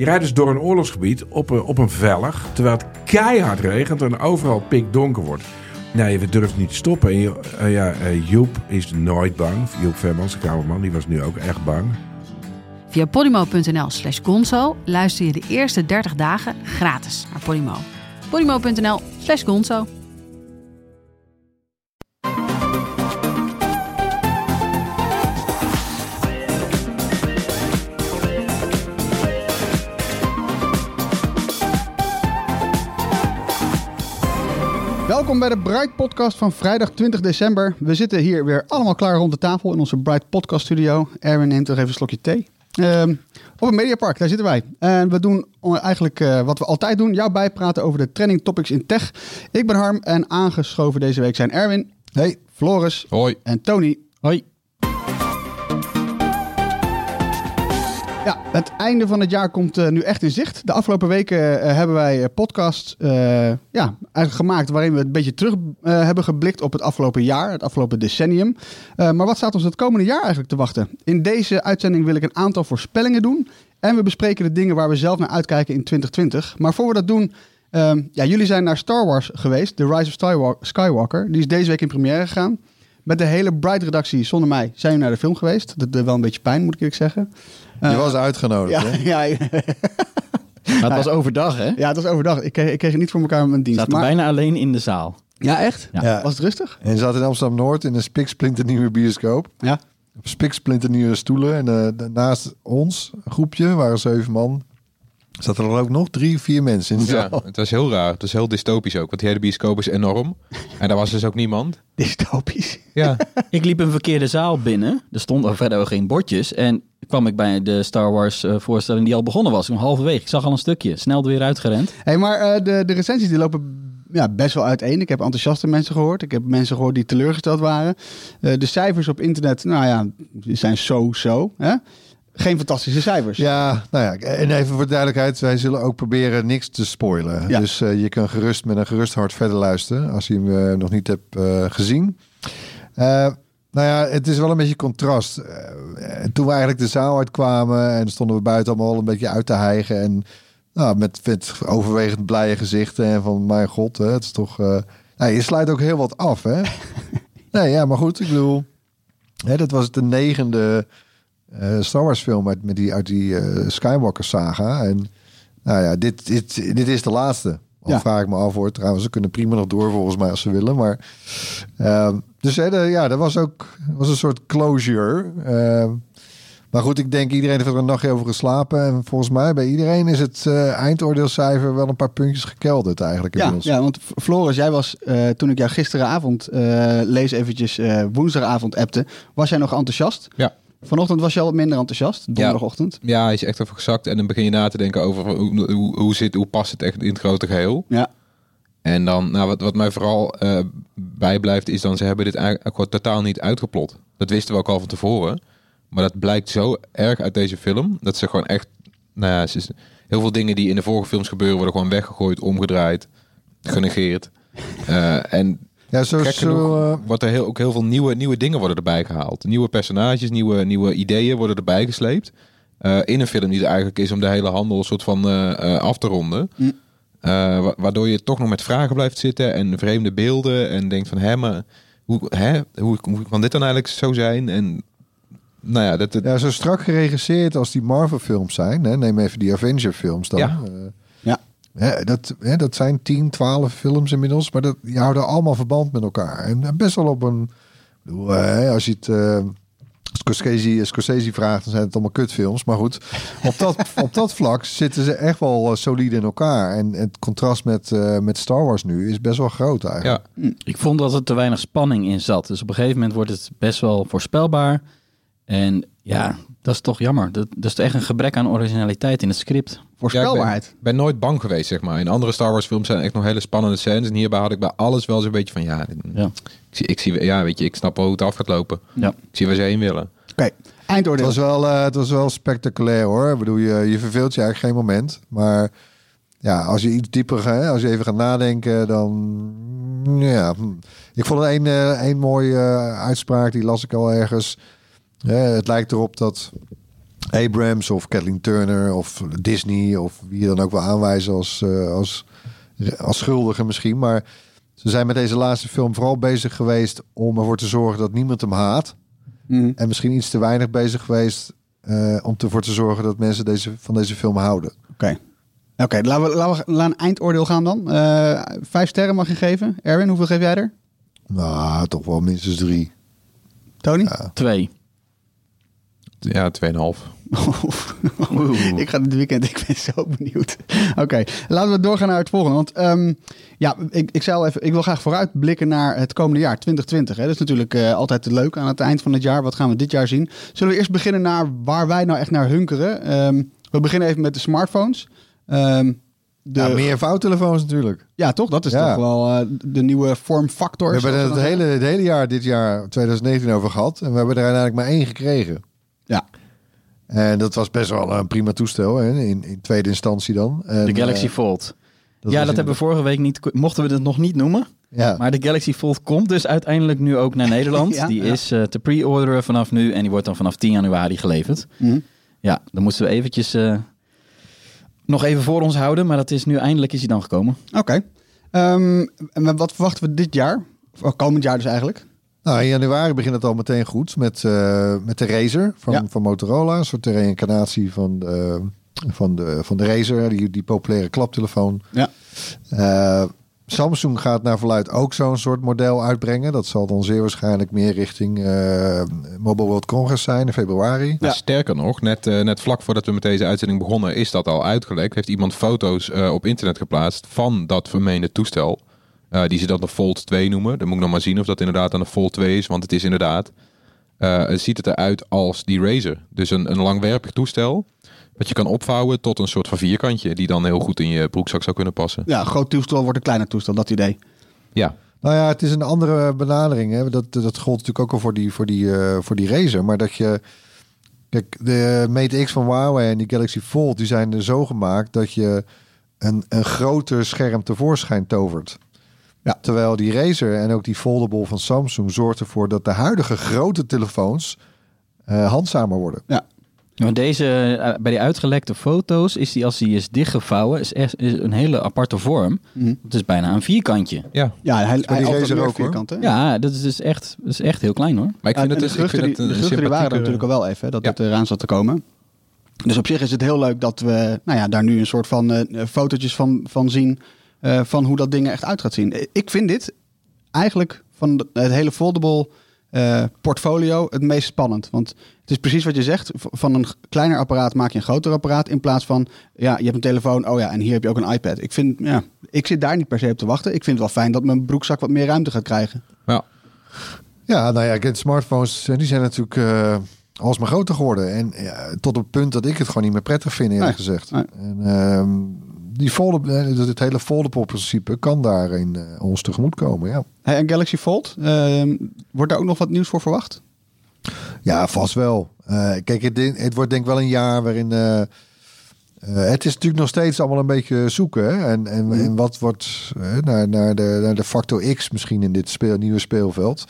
Je rijdt dus door een oorlogsgebied op een, op een vellig, terwijl het keihard regent en overal pikdonker wordt. Nee, we durven niet te stoppen. Eh, ja, eh, Joep is nooit bang. Joep Vermans, de kamerman, die was nu ook echt bang. Via podimo.nl slash gonzo luister je de eerste 30 dagen gratis naar Podimo. podimo.nl slash gonzo. Welkom bij de Bright Podcast van vrijdag 20 december. We zitten hier weer allemaal klaar rond de tafel in onze Bright Podcast studio. Erwin neemt nog even een slokje thee. Ehm, op het Mediapark, daar zitten wij. En we doen eigenlijk eh, wat we altijd doen. Jou bijpraten over de trending topics in tech. Ik ben Harm en aangeschoven deze week zijn Erwin. Hey. Floris. Hoi. En Tony. Hoi. Ja, het einde van het jaar komt eh, nu echt in zicht. De afgelopen weken eh, hebben wij eh, podcasts eh, ja, gemaakt waarin we een beetje terug hebben geblikt op het afgelopen jaar, het afgelopen decennium. Maar wat staat ons het komende jaar eigenlijk te wachten? In deze uitzending wil ik een aantal voorspellingen doen. En we bespreken de dingen waar we zelf naar uitkijken in 2020. Maar voor we dat doen, ehm, ja, jullie zijn naar Star Wars geweest, The Rise of Skywa- Skywalker. Die is deze week in première gegaan. Met de hele Bright-redactie zonder mij zijn we naar de film geweest. Dat deed wel een beetje pijn, moet ik eerlijk zeggen. Je was uitgenodigd, Ja, hè? ja, ja, Maar het was overdag, hè? ja, het was overdag. Ik kreeg, ik kreeg het niet voor elkaar met mijn We dienst. zaten Maar, bijna alleen in de zaal. ja, echt? Ja. Ja. Was het rustig? En je zat in Amsterdam-Noord in een spiksplinternieuwe bioscoop. Ja. Op spiksplinternieuwe stoelen. En eh, de- naast ons, een groepje, waren zeven man. Zaten er ook nog drie, vier mensen in de Ja, zaal. het was heel raar. Het was heel dystopisch ook. Want die hele bioscoop is enorm. En daar was dus ook niemand. Dystopisch. Ja, Ik liep een verkeerde zaal binnen. Er stonden verder ook geen bordjes. En kwam ik bij de Star Wars eh, voorstelling die al begonnen was. Om halverwege. Ik zag al een stukje. Snel er weer uitgerend. Hey, maar eh, de, de recensies die lopen ja, best wel uiteen. Ik heb enthousiaste mensen gehoord. Ik heb mensen gehoord die teleurgesteld waren. Eh, de cijfers op internet, nou ja, die zijn zo-zo. hè? Geen fantastische cijfers. Ja, nou ja, en even voor de duidelijkheid, wij zullen ook proberen niks te spoilen. Ja. Dus eh, je kan gerust met een gerust hart verder luisteren als je hem eh, nog niet hebt eh, gezien. Nou ja, het is wel een beetje contrast. Toen we eigenlijk de zaal uitkwamen en stonden we buiten allemaal een beetje uit te hijgen en nou, met, met overwegend blije gezichten en van mijn god, hè, het is toch. nou, je sluit ook heel wat af, hè? nee, ja, maar goed, ik bedoel, hè, dat was de negende Star Wars film uit, met die, uit die eh, Skywalker saga. En nou ja, dit, dit, dit is de laatste. Al Ja. vraag ik me af hoor. Trouwens, ze kunnen prima nog door volgens mij als ze willen. Maar ehm, dus hè, de- ja, dat was ook was een soort closure. Ehm, maar goed, ik denk iedereen heeft er een nachtje over geslapen. En volgens mij bij iedereen is het eh, eindoordeelcijfer wel een paar puntjes gekelderd eigenlijk Ja, inmiddels. ja, want Floris, jij was eh, toen ik jou gisteravond, eh, lees eventjes, eh, woensdagavond appte, was jij nog enthousiast? Ja. Vanochtend was je al wat minder enthousiast, donderdagochtend. ja, hij is echt even gezakt. En dan begin je na te denken over hoe, hoe, hoe, zit, hoe past het echt in het grote geheel. Ja. En dan, nou, wat, wat mij vooral eh, bijblijft, is dan ze hebben dit eigenlijk gewoon totaal niet uitgeplot. Dat wisten we ook al van tevoren. Maar dat blijkt zo erg uit deze film. Dat ze gewoon echt, nou ja, ze, heel veel dingen die in de vorige films gebeuren, worden gewoon weggegooid, omgedraaid, genegeerd. Eh, en Ja, zo, gek genoeg zo eh, wordt er heel, ook heel veel nieuwe, nieuwe dingen worden erbij gehaald. Nieuwe personages, nieuwe, nieuwe ideeën worden erbij gesleept. Eh, in een film die er eigenlijk is om de hele handel een soort van eh, eh, af te ronden. Mm. Wa- waardoor je toch nog met vragen blijft zitten en vreemde beelden. En denkt van, hè, maar hoe, hè, hoe, hoe kan dit dan eigenlijk zo zijn? En nou ja, dat, dat- ja, zo strak geregisseerd als die Marvel films zijn. Hè? Neem even die Avenger films dan. Ja. Ja. Dat, hè, dat zijn 10, 12 films inmiddels, maar dat, die houden allemaal verband met elkaar. En best wel op een. bedoel, hè, als je het. eh, Scorsese, Scorsese vraagt, dan zijn het allemaal kutfilms. Maar goed, op dat, op dat vlak zitten ze echt wel eh, solide in elkaar. En het contrast met, eh, met Star Wars nu is best wel groot eigenlijk. ja, Ik vond dat er te weinig spanning in zat. Dus op een gegeven moment wordt het best wel voorspelbaar. En ja, dat is toch jammer. Dat, dat is toch echt een gebrek aan originaliteit in het script. Voorspelbaarheid. Ja, ik ben, ben nooit bang geweest, zeg maar. In andere Star Wars films zijn echt nog hele spannende scènes. En hierbij had ik bij alles wel zo'n beetje van, ja. Ik, zie, ik zie, ja, weet je, ik snap wel hoe het af gaat lopen. Ja. Ik zie waar ze heen willen. Oké, Het eindoordeel. was, wel, eh, het was wel spectaculair hoor. Ik bedoel, je, je verveelt je eigenlijk geen moment. Maar ja, als je iets dieper gaat, als je even gaat nadenken, dan ja. hm. Ik vond er een, eh, een mooie eh, uitspraak, die las ik al ergens. Eh, het lijkt erop dat Abrams of Kathleen Turner of Disney of wie je dan ook wil aanwijzen als, eh, als, als schuldige misschien. Maar ze zijn met deze laatste film vooral bezig geweest om ervoor te zorgen dat niemand hem haat. Mhm. En misschien iets te weinig bezig geweest eh, om ervoor te zorgen dat mensen deze, van deze film houden. Oké. Oké, laten, we, laten we naar een eindoordeel gaan dan. Eh, vijf sterren mag je geven. Erwin, hoeveel geef jij er? Nou, toch wel minstens drie. Tony? Twee. Ja, 2,5. ik ga dit weekend, ik ben zo benieuwd. Oké, laten we doorgaan naar het volgende. Want ehm, ja, ik, ik, zou even, ik wil graag vooruitblikken naar het komende jaar, 2020. Hè. Dat is natuurlijk eh, altijd leuk aan het eind van het jaar. Wat gaan we dit jaar zien? Zullen we eerst beginnen naar waar wij nou echt naar hunkeren? Ehm, we beginnen even met de smartphones. Ehm, de, Ja, meer vouwtelefoons natuurlijk. ja, toch? Dat is Ja. toch wel eh, de nieuwe vormfactor. We hebben er het dan hele, het hele jaar, dit jaar 2019 over gehad. En we hebben er uiteindelijk maar één gekregen. En dat was best wel een prima toestel, hè, in, in tweede instantie dan. En, De Galaxy eh, Fold. dat ja, dat hebben we vorige week niet... Mochten we het nog niet noemen. Ja, Maar de Galaxy Fold komt dus uiteindelijk nu ook naar Nederland. Ja, die ja. is eh, te pre-orderen vanaf nu. En die wordt dan vanaf 10 januari geleverd. Mhm. Ja, dan moesten we eventjes... eh, nog even voor ons houden. Maar dat is nu eindelijk is hij dan gekomen. Oké. Ehm, en wat verwachten we dit jaar? Of komend jaar dus eigenlijk? Nou, in januari begint het al meteen goed met, eh, met de Razer van, Ja. van Motorola. Een soort reïncarnatie van de, van de, van de Razer, die, die populaire klaptelefoon. Ja. Eh, Samsung gaat naar verluid ook zo'n soort model uitbrengen. Dat zal dan zeer waarschijnlijk meer richting eh, Mobile World Congress zijn in februari. Sterker nog, net, net vlak voordat we met deze uitzending begonnen, is dat al uitgelekt. Heeft iemand foto's eh, op internet geplaatst van dat vermeende toestel. Eh, die ze dan de Fold 2 noemen. Dan moet ik nog maar zien of dat inderdaad dan de Fold 2 is. Want het is inderdaad, eh, het ziet het eruit als die Razer. Dus een, een langwerpig toestel. Wat je kan opvouwen tot een soort van vierkantje. Die dan heel goed in je broekzak zou kunnen passen. Ja, groot toestel wordt een kleiner toestel, dat idee. Ja, Nou ja, het is een andere benadering. Hè. Dat, dat gold natuurlijk ook al voor die, voor, die, eh, voor die Razer. Maar dat je... Kijk, de Mate X van Huawei en die Galaxy Fold... die zijn er zo gemaakt dat je een, een groter scherm tevoorschijn tovert. Ja. Terwijl die Razer en ook die foldable van Samsung... zorgt ervoor dat de huidige grote telefoons... eh, handzamer worden. Maar deze, eh, bij die uitgelekte foto's is die als die is dichtgevouwen, is, echt, is een hele aparte vorm. Mhm. Het is bijna een vierkantje. ja. Ja, hij, meer ook, vierkant, hè? Ja, dat is dus echt, dat is echt heel klein hoor. Maar ik Ja, vind het, de dus, ik vind die, het die waren er natuurlijk al wel even, hè, dat Ja. het eraan zat te komen. Dus op zich is het heel leuk dat we nou ja, daar nu een soort van eh, fotootjes van, van zien... eh, van hoe dat ding er echt uit gaat zien. Ik vind dit eigenlijk van het hele foldable eh, portfolio het meest spannend. Want het is precies wat je zegt. Van een kleiner apparaat maak je een groter apparaat. In plaats van, ja, je hebt een telefoon. Oh ja, en hier heb je ook een iPad. Ik vind, ja, ik zit daar niet per se op te wachten. Ik vind het wel fijn dat mijn broekzak wat meer ruimte gaat krijgen. Ja. Ja, nou ja, smartphones eh, die zijn natuurlijk eh alsmaar groter geworden. En ja, tot het punt dat ik het gewoon niet meer prettig vind, eerlijk Nee, gezegd. nee. En, ehm, die foldable, eh, het hele foldable principe kan daarin eh, ons tegemoet komen, ja. Hey, en Galaxy Fold, ehm, wordt daar ook nog wat nieuws voor verwacht? Ja, vast wel. Eh, kijk, het, het wordt denk ik wel een jaar waarin... het is natuurlijk nog steeds allemaal een beetje zoeken. Hè? En, en, en wat wordt naar, naar, de, naar de factor X misschien in dit speel, nieuwe speelveld.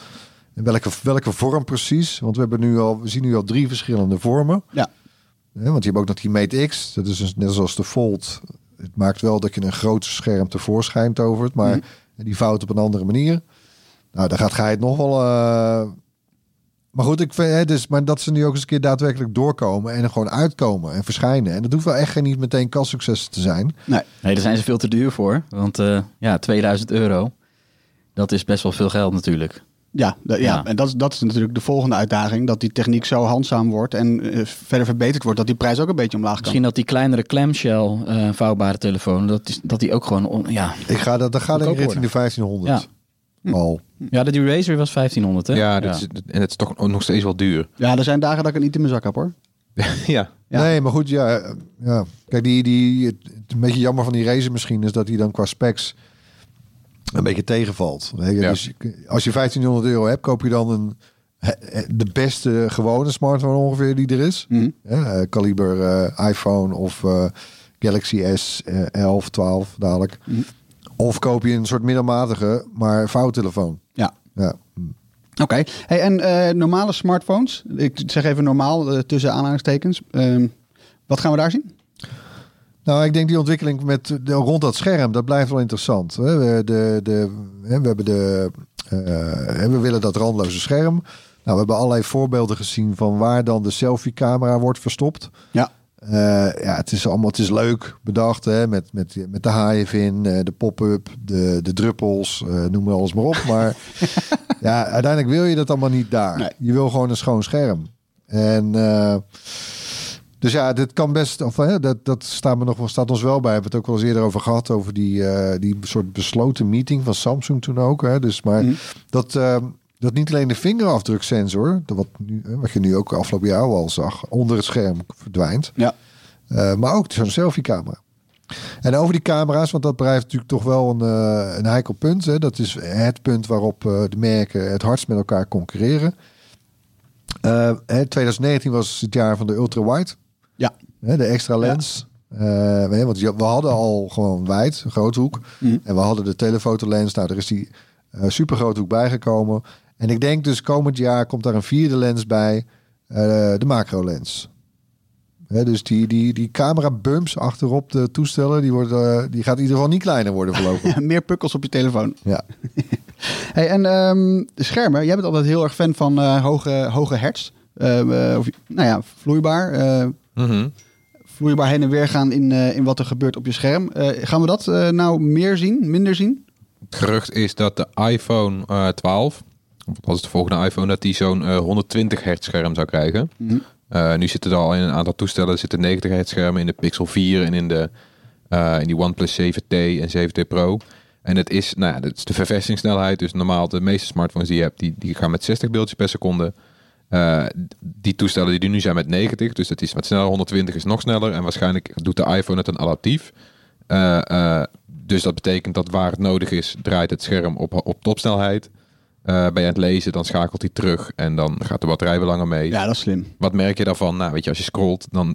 En welke, welke vorm precies? Want we, hebben nu al, we zien nu al drie verschillende vormen. Ja. Want je hebt ook nog die Mate X. Dat is dus net zoals de Fold. Het maakt wel dat je een groter scherm tevoorschijn tovert. Maar Mhm. die vouwt op een andere manier. Nou, daar gaat Gij het nog wel... eh, maar goed, ik vind, hè, dus, maar dat ze nu ook eens een keer daadwerkelijk doorkomen en er gewoon uitkomen en verschijnen. En dat hoeft wel echt geen niet meteen kassucces te zijn. Nee. Nee, daar zijn ze veel te duur voor. Want eh, ja, 2000 euro, dat is best wel veel geld natuurlijk. Ja, ja. Ja. en dat is, dat is natuurlijk de volgende uitdaging. Dat die techniek zo handzaam wordt en eh, verder verbeterd wordt. Dat die prijs ook een beetje omlaag kan. Misschien dat die kleinere clamshell eh, vouwbare telefoon, dat, is, dat die ook gewoon, on- ja, Ik ga dat, dat gaat ik richting de 1500. Ja. Al. Ja, de Razr was 1500, hè? Ja, dat Is, en het is toch nog steeds wel duur. Ja, er zijn dagen dat ik het niet in mijn zak heb hoor. ja. Ja. Nee, maar goed, ja. eh, ja. Kijk, die, die, het een beetje jammer van die racer misschien is dat hij dan qua specs een beetje tegenvalt. Ja. Dus als je 1500 euro hebt, koop je dan een, de beste gewone smartphone ongeveer die er is. Mhm. Ja, eh, kaliber eh, iPhone of eh, Galaxy S eh, 11, 12 dadelijk. Mhm. Of koop je een soort middelmatige, maar vouwtelefoon. Ja. Ja. Oké. Hey, en normale smartphones, ik zeg even normaal tussen aanhalingstekens. Ehm, wat gaan we daar zien? Nou, ik denk die ontwikkeling met de, rond dat scherm, dat blijft wel interessant. hè. We, de, de, hè, we hebben de, eh, hè, we willen dat randloze scherm. Nou, we hebben allerlei voorbeelden gezien van waar dan de selfie-camera wordt verstopt. Ja. Eh, ja, het is allemaal, het is leuk bedacht, hè, met, met, met de haaien in, de pop-up, de, de druppels, eh, noem maar alles maar op. Maar ja, uiteindelijk wil je dat allemaal niet daar. Nee. Je wil gewoon een schoon scherm. En eh, dus ja, dit kan best, of hè, dat, dat staat, me nog, wel- staat ons wel bij. We hebben het ook wel eens eerder over gehad, over die, eh, die soort besloten meeting van Samsung toen ook. Hè. Dus, maar Mhm. dat, eh, dat niet alleen de vingerafdruksensor, wat, nu, wat je nu ook afgelopen jaar al zag, onder het scherm verdwijnt. Ja. Eh, maar ook zo'n selfie-camera. En over die camera's, want dat blijft natuurlijk toch wel een, eh, een heikel punt. Hè. Dat is het punt waarop de merken het hardst met elkaar concurreren. Hè, 2019 was het jaar van de ultra-wide. Ja. Hè, de extra lens. Eh, weet je, want we hadden al gewoon wijd, een groothoek. Mhm. En we hadden de telefotolens. Nou, er is die eh super groothoek bijgekomen. En ik denk dus komend jaar komt daar een vierde lens bij. eh, de macro lens. Dus die, die, die camera bumps achterop de toestellen, die, worden, eh, die gaat in ieder geval niet kleiner worden voorlopig. Meer pukkels op je telefoon. ja. Hey, en ehm, de schermen, jij bent altijd heel erg fan van eh, hoge, hoge hertz. Eh, eh, of, nou ja, vloeibaar. Mhm. vloeibaar heen en weer gaan in, eh, in wat er gebeurt op je scherm. Eh, gaan we dat eh, nou meer zien, minder zien? Het gerucht is dat de iPhone eh 12, of wat is de volgende iPhone, dat die zo'n eh, 120 hertz scherm zou krijgen. Mhm. Eh, nu zitten er al in een aantal toestellen er zitten 90 hertz schermen in de Pixel 4 en in, de, eh, in die OnePlus 7T en 7T Pro. En het is, nou ja, dat is de verversingssnelheid. Dus normaal de meeste smartphones die je hebt, die, die gaan met 60 beeldjes per seconde. Eh, die toestellen die er nu zijn met 90, dus dat is wat sneller. 120 is nog sneller. En waarschijnlijk doet de iPhone het een adaptief. Eh, eh, dus dat betekent dat waar het nodig is, draait het scherm op, op topsnelheid. Eh, ben je aan het lezen, dan schakelt hij terug en dan gaat de batterij weer langer mee. Ja, dat is slim. Wat merk je daarvan? Nou, weet je, als je scrolt, dan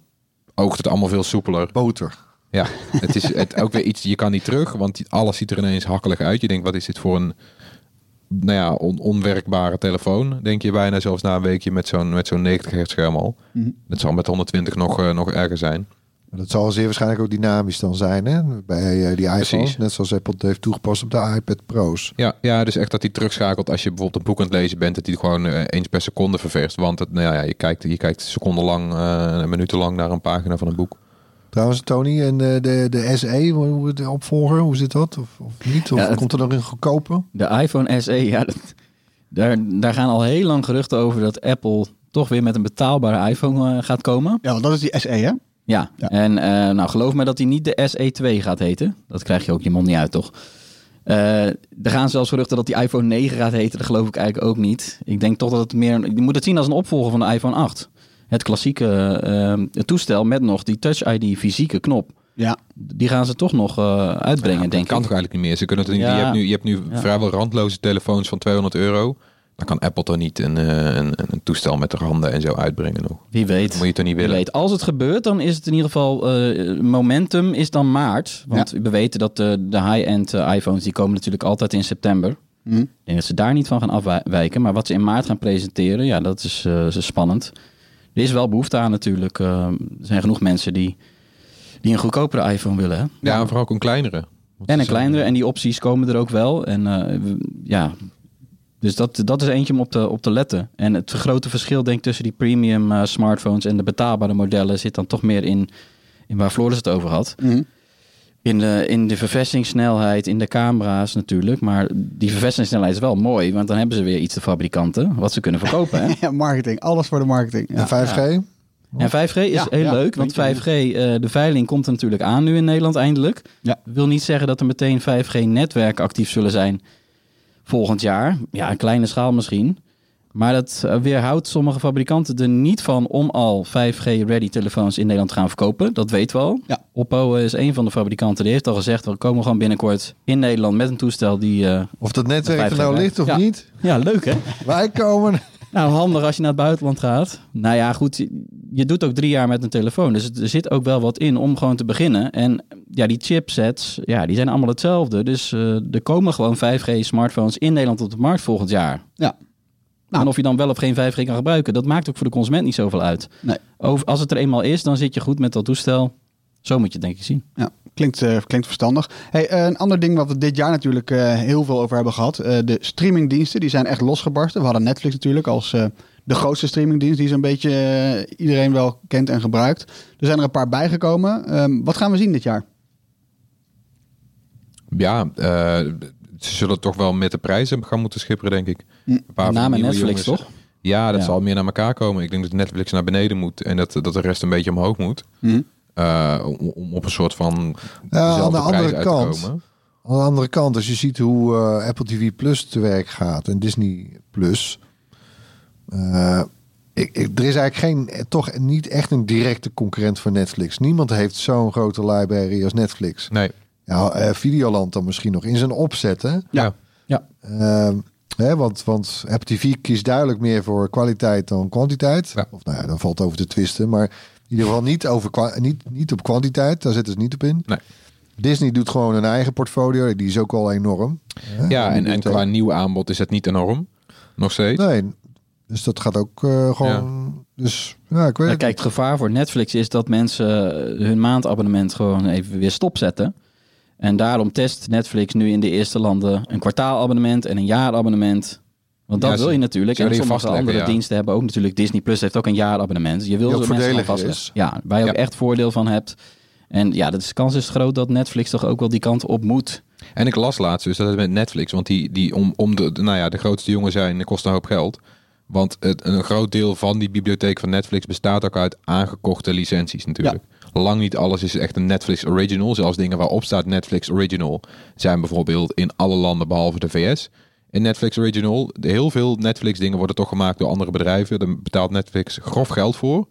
oogt het allemaal veel soepeler. Boter. Ja, het is het, ook weer iets, je kan niet terug, want alles ziet er ineens hakkelig uit. Je denkt, wat is dit voor een, nou ja, on- onwerkbare telefoon? Denk je bijna zelfs na een weekje met zo'n met zo'n 90 hertz scherm al. Mhm. Dat zal met 120 nog, eh, nog erger zijn. Dat zal zeer waarschijnlijk ook dynamisch dan zijn hè? bij eh, die iPhones. Precies. Net zoals Apple het heeft toegepast op de iPad Pro's. Ja, ja, dus echt dat hij terugschakelt als je bijvoorbeeld een boek aan het lezen bent, dat hij gewoon eh, eens per seconde ververst. Want het, nou ja, je kijkt, je kijkt secondenlang, eh minutenlang naar een pagina van een boek. Trouwens, Tony, en de, de, de SE, de opvolger, hoe zit dat? Of, of niet? Of Ja, het- komt er nog een goedkope? De iPhone SE, ja, dat- daar, daar gaan al heel lang geruchten over dat Apple toch weer met een betaalbare iPhone eh, gaat komen. Ja, want dat is die SE, hè? Ja, Ja. en eh, nou geloof me dat hij niet de SE2 gaat heten. Dat krijg je ook je mond niet uit, toch? Eh, er gaan zelfs geruchten dat die iPhone 9 gaat heten. Dat geloof ik eigenlijk ook niet. Ik denk toch dat het meer... Je moet het zien als een opvolger van de iPhone 8. Het klassieke eh, toestel met nog die Touch ID fysieke knop. Ja. Die gaan ze toch nog eh, uitbrengen, dat denk kan ik. toch eigenlijk niet meer. Ze kunnen het niet, Ja. je hebt nu, je hebt nu Ja. vrijwel randloze telefoons van 200 euro. Dan kan Apple toch niet een, eh, een, een toestel met de handen en zo uitbrengen nog. Wie weet. Dat moet je toch niet Wie willen. weet. Als het gebeurt, dan is het in ieder geval eh, momentum is dan maart. Want we weten dat de, de high-end iPhones die komen natuurlijk altijd in september. Hm. Ik denk dat ze daar niet van gaan afwijken. Maar wat ze in maart gaan presenteren, ja, dat is, eh, is spannend. Er is wel behoefte aan natuurlijk. Eh, er zijn genoeg mensen die, die een goedkopere iPhone willen. Hè? Ja, en vooral ook een kleinere. En een kleinere. En die opties komen er ook wel. En eh, ja, dus dat, dat is eentje om op te, op te letten. En het grote verschil denk ik tussen die premium eh, smartphones en de betaalbare modellen zit dan toch meer in, in waar Floris het over had. Mhm. In de, in de verversingssnelheid, in de camera's natuurlijk. Maar die verversingssnelheid is wel mooi, want dan hebben ze weer iets de fabrikanten wat ze kunnen verkopen. Hè? Ja, marketing. Alles voor de marketing. Ja. En 5G? En 5G is Ja, heel ja, leuk, want weet 5G, eh, de veiling komt er natuurlijk aan nu in Nederland eindelijk. Ja. Wil niet zeggen dat er meteen 5G-netwerken actief zullen zijn. volgend jaar. Ja, een kleine schaal misschien. Maar dat eh, weerhoudt sommige fabrikanten er niet van om al 5G-ready telefoons in Nederland te gaan verkopen. Dat weten we al. Ja. Oppo is een van de fabrikanten. Die heeft al gezegd, we komen gewoon binnenkort in Nederland met een toestel die... eh, Of dat netwerk er nou ligt of ja. niet. ja, leuk hè? Wij komen. Nou, handig als je naar het buitenland gaat. Nou ja, goed. Je doet ook drie jaar met een telefoon. Dus er zit ook wel wat in om gewoon te beginnen. En ja, die chipsets, ja, die zijn allemaal hetzelfde. Dus eh, er komen gewoon 5G-smartphones in Nederland op de markt volgend jaar. Ja. Nou. en of je dan wel of geen 5G kan gebruiken, dat maakt ook voor de consument niet zoveel uit. Nee. Over, als het er eenmaal is, dan zit je goed met dat toestel. Zo moet je het denk ik zien. Ja, klinkt, eh, klinkt verstandig. Hey, eh, een ander ding wat we dit jaar natuurlijk eh, heel veel over hebben gehad. eh, de streamingdiensten, die zijn echt losgebarsten. We hadden Netflix natuurlijk als eh, de grootste streamingdienst die zo'n beetje iedereen wel kent en gebruikt. Er zijn er een paar bijgekomen. Ehm, wat gaan we zien dit jaar? Ja, eh, ze zullen toch wel met de prijzen gaan moeten schipperen, denk ik. Een paar Met Netflix, jongens- toch? Ja, dat Ja. zal meer naar elkaar komen. Ik denk dat Netflix naar beneden moet en dat, dat de rest een beetje omhoog moet. Hm. Eh, om, om op een soort van Ja, aan de andere te kant. komen. Aan de andere kant, als je ziet hoe eh, Apple TV Plus te werk gaat en Disney Plus. eh, ik, ik- er is eigenlijk geen, toch niet echt een directe concurrent voor Netflix. Niemand heeft zo'n grote library als Netflix. Nee, Ja, eh, Videoland dan misschien nog in zijn opzet, hè? ja. Ehm, hè, want, want Apple TV kiest duidelijk meer voor kwaliteit dan kwantiteit. Ja. Of nou ja, dan valt over te twisten. Maar in ieder geval niet, over, kwa- niet, niet op kwantiteit. Daar zitten ze niet op in. Nee. Disney doet gewoon een eigen portfolio. Die is ook al enorm. hè? ja en, en qua nieuw aanbod is het niet enorm. Nog steeds. Nee, dus dat gaat ook eh, gewoon... Dus ja, ik weet Ja, het kijk, het gevaar voor Netflix is dat mensen hun maandabonnement gewoon even weer stopzetten. En daarom test Netflix nu in de eerste landen een kwartaalabonnement en een jaarabonnement. Want dat Ja, wil je natuurlijk. En sommige andere ja. diensten hebben ook natuurlijk. Disney Plus heeft ook een jaarabonnement. Je wil ze mensen is. Ja, waar je ook echt voordeel van hebt. En ja, de kans is groot dat Netflix toch ook wel die kant op moet. En ik las laatst dus dat het met Netflix, want die, die om, om de, de- nou ja, de grootste jongen zijn, kost een hoop geld. Want het, een groot deel van die bibliotheek van Netflix bestaat ook uit aangekochte licenties natuurlijk. Lang niet alles is echt een Netflix original. Zelfs dingen waarop staat Netflix original zijn bijvoorbeeld in alle landen behalve de VS. In Netflix original, heel veel Netflix dingen worden toch gemaakt door andere bedrijven. Daar betaalt Netflix grof geld voor.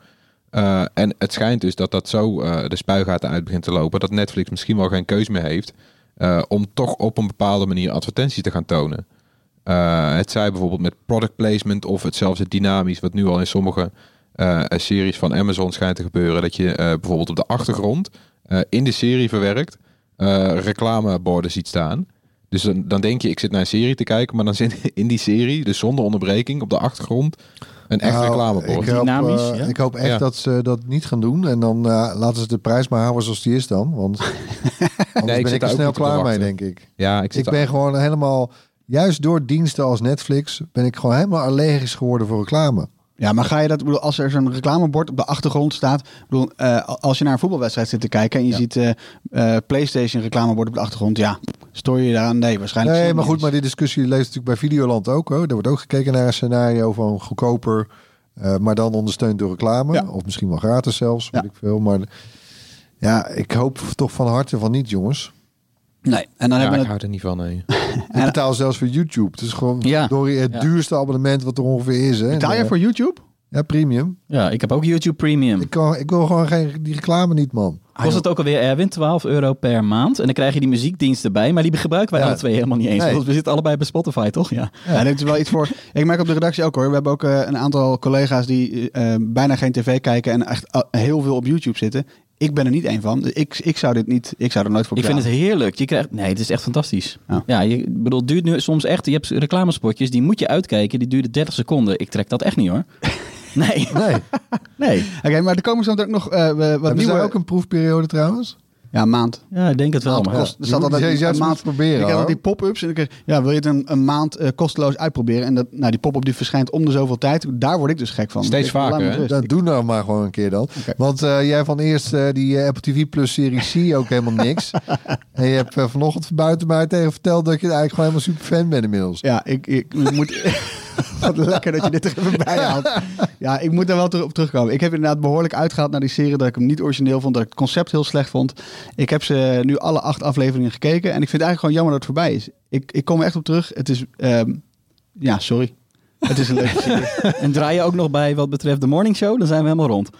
Uh, en het schijnt dus dat dat zo uh, de spuigaten uit begint te lopen. Dat Netflix misschien wel geen keus meer heeft. Uh, om toch op een bepaalde manier advertenties te gaan tonen. Uh, het zij bijvoorbeeld met product placement of het zelfs het dynamisch, wat nu al in sommige uh, series van Amazon schijnt te gebeuren. Dat je uh, bijvoorbeeld op de achtergrond uh, in de serie verwerkt uh, reclameborden ziet staan. Dus dan, dan denk je, ik zit naar een serie te kijken, maar dan zit in die serie, dus zonder onderbreking, op de achtergrond een echt Nou, reclamebord. Ik hoop, Dynamisch, eh, ja? ik hoop echt Ja. dat ze dat niet gaan doen. En dan eh, laten ze de prijs maar houden zoals die is dan. Want anders ik ben zit ik daar er snel klaar mee, denk ik. Ja, ik, zit Ik ben gewoon helemaal... Juist door diensten als Netflix ben ik gewoon helemaal allergisch geworden voor reclame. Ja, maar ga je dat, bedoel, als er zo'n reclamebord op de achtergrond staat, bedoel, eh, als je naar een voetbalwedstrijd zit te kijken en je ziet eh, eh, PlayStation reclamebord op de achtergrond, ja, stoor je je daaraan? Nee, waarschijnlijk. Nee, niet maar goed, maar die discussie leeft natuurlijk bij Videoland ook. Hoor. Er wordt ook gekeken naar een scenario van goedkoper, maar dan ondersteund door reclame. Ja. Of misschien wel gratis zelfs, Ja. weet ik veel. Maar ja, ik hoop toch van harte van niet, jongens. Nee, en dan ja, hebben ik hou er niet van. Nee. Ik betaal zelfs voor YouTube. Het is gewoon Ja. door het Ja. duurste abonnement wat er ongeveer is. Hè. het. Betaal En, jij eh, voor YouTube? Ja, premium. Ja, ik heb ook YouTube Premium. Ik, kan, ik wil gewoon geen, die reclame niet, man. Kost het ook alweer, Erwin, 12 euro per maand. En dan krijg je die muziekdienst erbij. Maar die gebruiken wij Ja. alle twee helemaal niet eens. Nee. Want we zitten allebei bij Spotify, toch? Ja. Ja, dit is wel iets voor. Ik merk op de redactie ook hoor. We hebben ook eh, een aantal collega's die eh, bijna geen tv kijken en echt heel veel op YouTube zitten. Ik ben er niet één van. Dus Ik, ik zou dit niet. Ik zou er nooit voor Ik vind het heerlijk. Je krijgt, nee, het is echt fantastisch. Ja. Ja, je ik bedoel, het duurt nu soms echt. Je hebt reclamespotjes, die moet je uitkijken. Die duren 30 seconden. Ik trek dat echt niet hoor. Nee, Nee. nee. Oké, maar er komen zo ook nog eh, wat Hebben nieuwe. ook een proefperiode trouwens? Ja, een maand. Ja, ik denk het wel. Maand Maar, kost. Je staat altijd je- een maand. proberen, Ik altijd die pop-ups en ik kreeg, ja, wil je het een, een maand eh, kosteloos uitproberen? En dat, nou, die pop-up die verschijnt om de zoveel tijd. Daar word ik dus gek van. Steeds vaker. Dat doe nou maar gewoon een keer dan. Want eh, jij van eerst eh, die Apple TV Plus serie C ook helemaal niks. en je hebt vanochtend buiten mij tegen verteld dat je eigenlijk gewoon helemaal super fan bent inmiddels. Ja, ik, ik, ik moet. Wat lekker dat je dit er even bij haalt. Ja, ik moet daar wel op terugkomen. Ik heb inderdaad behoorlijk uitgehaald naar die serie dat ik hem niet origineel vond, dat ik het concept heel slecht vond. Ik heb ze nu alle acht afleveringen gekeken en ik vind het eigenlijk gewoon jammer dat het voorbij is. Ik, ik kom er echt op terug. Het is, ehm, ja, sorry. Het is een leuke serie. En draai je ook nog bij wat betreft de morning show, dan zijn we helemaal rond.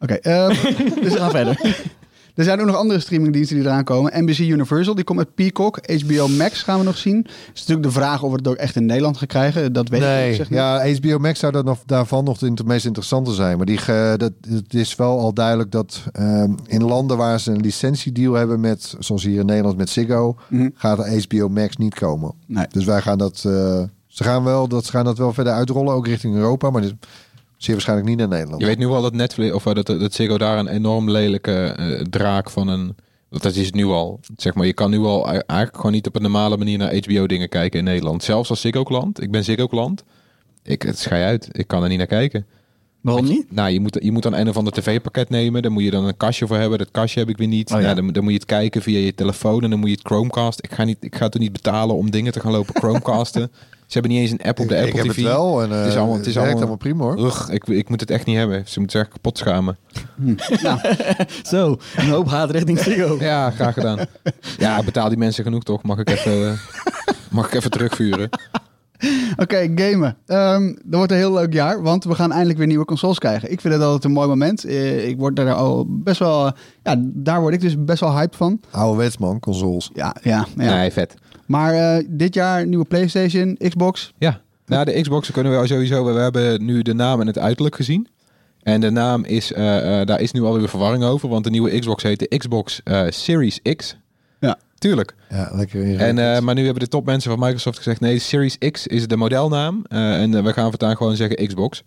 Oké, ehm, dus we gaan verder. Er zijn ook nog andere streamingdiensten die eraan komen. NBC Universal, die komt met Peacock. HBO Max gaan we nog zien. Het is natuurlijk de vraag of we het ook echt in Nederland gaan krijgen. Dat weet ik Nee, niet. Zeg niet. ja, HBO Max zou dat nog, daarvan nog het meest interessante zijn. Maar die, dat, het is wel al duidelijk dat ehm, in landen waar ze een licentiedeal hebben met, zoals hier in Nederland met Ziggo, Mhm. gaat HBO Max niet komen. Nee. Dus wij gaan dat, eh, ze gaan wel, dat, ze gaan dat wel verder uitrollen, ook richting Europa, maar dit- zeer waarschijnlijk niet naar Nederland. Je weet nu wel dat Netflix of eh, dat, dat Ziggo daar een enorm lelijke eh, draak van een. Want dat is het nu al. Zeg maar, je kan nu al eigenlijk gewoon niet op een normale manier naar HBO dingen kijken in Nederland. Zelfs als Ziggo klant. Ik ben Ziggo klant. Ik het schei uit. Ik kan er niet naar kijken. Waarom niet? Nou, je moet, je moet dan een of ander tv-pakket nemen. Daar moet je dan een kastje voor hebben. Dat kastje heb ik weer niet. Oh, ja. ja. dan, dan moet je het kijken via je telefoon. En dan moet je het Chromecast. Ik ga, niet, ik ga toch niet betalen om dingen te gaan lopen Chromecasten. Ze hebben niet eens een app op de ik, Apple ik heb het wel en eh, Het is allemaal- het is allemaal- allemaal prima hoor. Ugh, ik, ik moet het echt niet hebben. Ze moeten zich kapot schamen. Zo, een hoop haat richting Ziggo. Ja, graag gedaan. Ja, betaal die mensen genoeg toch? Mag ik even, mag ik even terugvuren? Oké, gamen. Ehm dat wordt een heel leuk jaar, want we gaan eindelijk weer nieuwe consoles krijgen. Ik vind het altijd een mooi moment. Eh, ik word daar al best wel... eh, ja, daar word ik dus best wel hype van. Ouderwets man, consoles. Ja, ja, ja. Nee, vet. Maar eh, dit jaar nieuwe PlayStation, Xbox. Ja, nou de Xbox kunnen we sowieso... We hebben nu de naam en het uiterlijk gezien. En de naam is... eh, eh, daar is nu alweer verwarring over. Want de nieuwe Xbox heet de Xbox eh, Series X. Ja. Tuurlijk. Ja, lekker En, eh, maar nu hebben de topmensen van Microsoft gezegd... Nee, Series X is de modelnaam. Eh, en we gaan voortaan gewoon zeggen Xbox.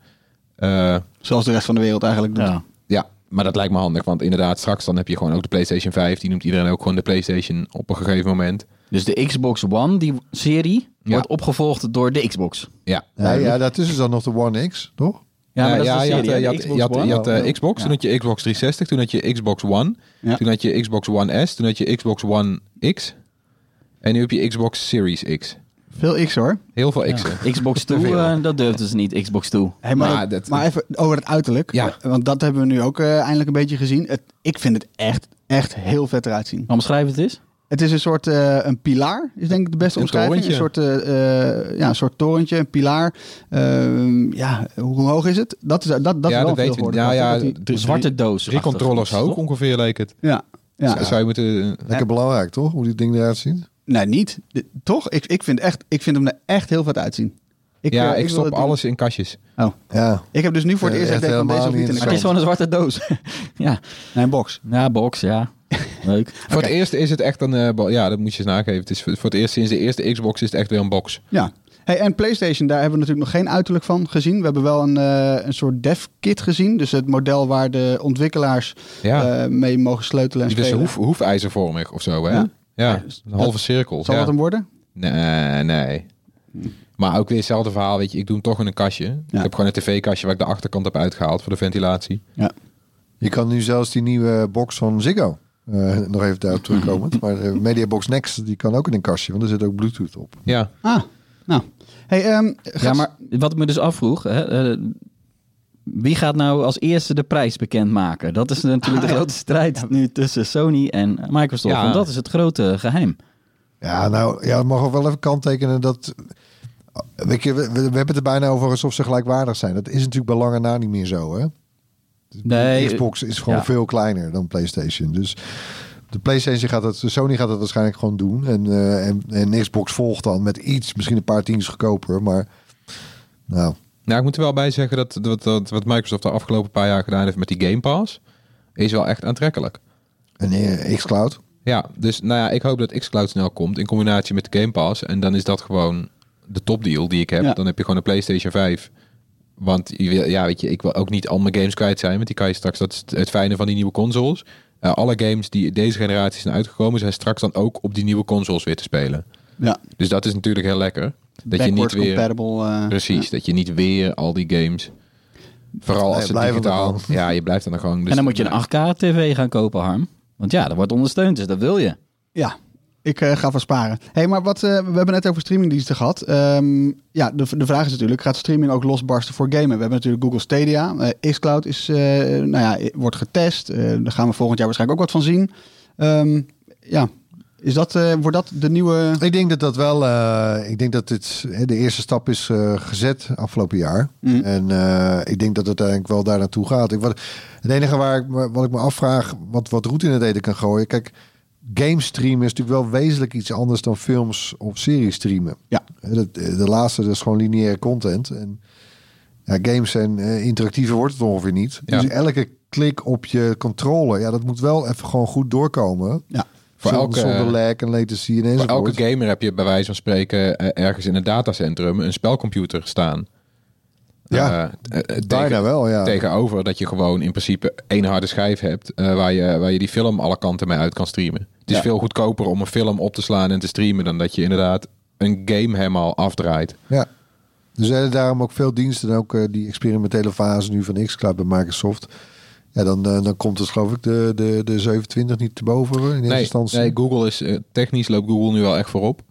Eh, Zoals de rest van de wereld eigenlijk doet. Ja. Ja, maar dat lijkt me handig. Want inderdaad, straks dan heb je gewoon ook de PlayStation 5. Die noemt iedereen ook gewoon de PlayStation op een gegeven moment. Dus de Xbox One, die serie, Ja. wordt opgevolgd door de Xbox. Ja. ja, ja, daartussen is dan nog de One X, toch? Ja, maar dat is de je had, serie, eh, je had, de je had, eh, Xbox, Ja. toen had je Xbox 360, toen had je Xbox One, Ja. toen had je Xbox One S, toen had je Xbox One X en nu heb je Xbox Series X. Veel X hoor. Heel veel X'en. Xbox 2, Te veel. eh, dat durfden ze niet, Xbox 2. Hey, maar, Maar dat- dat- maar even over het uiterlijk. Ja. Want dat hebben we nu ook eindelijk een beetje gezien. Het, ik vind het echt, echt heel vet eruit zien. Omschrijf het eens. Het is een soort eh, een pilaar, is denk ik de beste Een omschrijving. Een soort, eh, eh, ja, een soort torentje, een pilaar. Ehm, ja, hoe hoog is het? Dat is, dat, dat is ja, wel dat veel weten we. geworden. Ja, ja, Dat die- De zwarte doos. drie controllers hoog ongeveer leek het. ja, ja. Zou je moeten... Lekker belangrijk, toch? Hoe die ding eruit ziet. Nee, niet. De- toch? Ik, ik, vind echt, ik vind hem er echt heel vet uitzien. Ik, ja, ik stop alles in kastjes. Oh. Ja, Ik heb dus nu voor het eerst echt echt van deze niet in de het is gewoon een zwarte doos. ja. Nee, een box. ja, box, ja. Leuk. Voor het eerst is het echt een... eh, bo- ja, dat moet je eens nageven. Het is voor voor het eerst sinds de eerste Xbox is het echt weer een box. Ja. Hey, en PlayStation, daar hebben we natuurlijk nog geen uiterlijk van gezien. We hebben wel een, eh, een soort dev kit gezien. Dus het model waar de ontwikkelaars Ja, eh, mee mogen sleutelen en die spelen. hoef, hoefijzervormig of zo, hè? Ja. Ja, een halve cirkel. Zal ja. dat hem worden? Nee, nee. Maar ook weer hetzelfde verhaal, weet je. Ik doe hem toch in een kastje. Ik heb gewoon een tv-kastje waar ik de achterkant heb uitgehaald voor de ventilatie. je kan nu zelfs die nieuwe box van Ziggo, eh, nog even daarop terugkomen. Maar de Mediabox Next, die kan ook in een kastje, want er zit ook Bluetooth op. Ja, Ah, nou. Hey, ehm, Ja, maar wat ik me dus afvroeg... Hè, eh, wie gaat nou als eerste de prijs bekendmaken? Dat is natuurlijk de grote strijd nu tussen Sony en Microsoft. Ja. Want dat is het grote geheim. Ja, nou, ja, mag wel even kanttekenen dat... Weet je, we, we hebben het er bijna over alsof ze gelijkwaardig zijn. Dat is natuurlijk bij lange na niet meer zo, hè? Nee, Xbox is gewoon ja. veel kleiner dan PlayStation. Dus de PlayStation gaat het, Sony gaat het waarschijnlijk gewoon doen. En, eh, en, en Xbox volgt dan met iets, misschien een paar tientjes goedkoper. Maar nou, nou ik moet er wel bij zeggen dat, dat, dat wat Microsoft de afgelopen paar jaar gedaan heeft met die Game Pass, is wel echt aantrekkelijk. en eh, xCloud. Ja, dus nou ja, ik hoop dat xCloud snel komt in combinatie met de Game Pass. En dan is dat gewoon de topdeal die ik heb. Ja. Dan heb je gewoon een PlayStation 5. Want ja, weet je, ik wil ook niet al mijn games kwijt zijn. Want die kan je straks, dat is het- fijne van die nieuwe consoles. Eh, alle games die deze generatie zijn uitgekomen, zijn straks dan ook op die nieuwe consoles weer te spelen. ja, Dus dat is natuurlijk heel lekker. Dat je niet weer. compatible. eh, Precies, dat je niet weer al die games. Vooral als het blijven digitaal. Ja, je blijft er dan gewoon. Dus en dan moet je een 8K-tv gaan kopen, Harm. Want ja, dat wordt ondersteund, dus dat wil je. Ja. Ik eh, ga van sparen. hey, maar wat, eh, we hebben net over streamingdiensten gehad. Ehm, ja, de, de vraag is natuurlijk, gaat streaming ook losbarsten voor gamen? We hebben natuurlijk Google Stadia. Eh, xCloud is, nou ja, wordt getest. Daar gaan we volgend jaar waarschijnlijk ook wat van zien. Ehm, ja, is dat, wordt dat de nieuwe... Ik denk dat dat wel, ik denk dat dit de eerste stap is gezet afgelopen jaar. Mm. En ik denk dat het eigenlijk wel daar naartoe gaat. Ik, wat, het enige waar ik, wat ik me afvraag, wat, wat route in het eten kan gooien. Kijk, game streamen is natuurlijk wel wezenlijk iets anders dan films of series streamen. Ja. Hè, dat- De, laatste dat is gewoon lineaire content. En ja, games zijn eh, interactiever wordt het ongeveer niet. Ja. Dus elke klik op je controller, ja, dat moet wel even gewoon goed doorkomen. Ja. Voor zonder, elke- zonder lag en latency en Voor elke gamer heb je bij wijze van spreken eh, ergens in een datacentrum een spelcomputer staan. Ja, Bijna tegen- wel, ja. Tegenover dat je gewoon in principe één harde schijf hebt eh, waar, je, waar je die film alle kanten mee uit kan streamen. Het is Ja. veel goedkoper om een film op te slaan en te streamen dan dat je inderdaad een game helemaal afdraait. Ja. Er zijn daarom ook veel diensten, en ook die experimentele fase nu van xCloud bij Microsoft. Ja, dan, dan komt het geloof ik de, de, de 27 niet te boven in eerste Nee, instantie. nee, Google is technisch loopt Google nu wel echt voorop.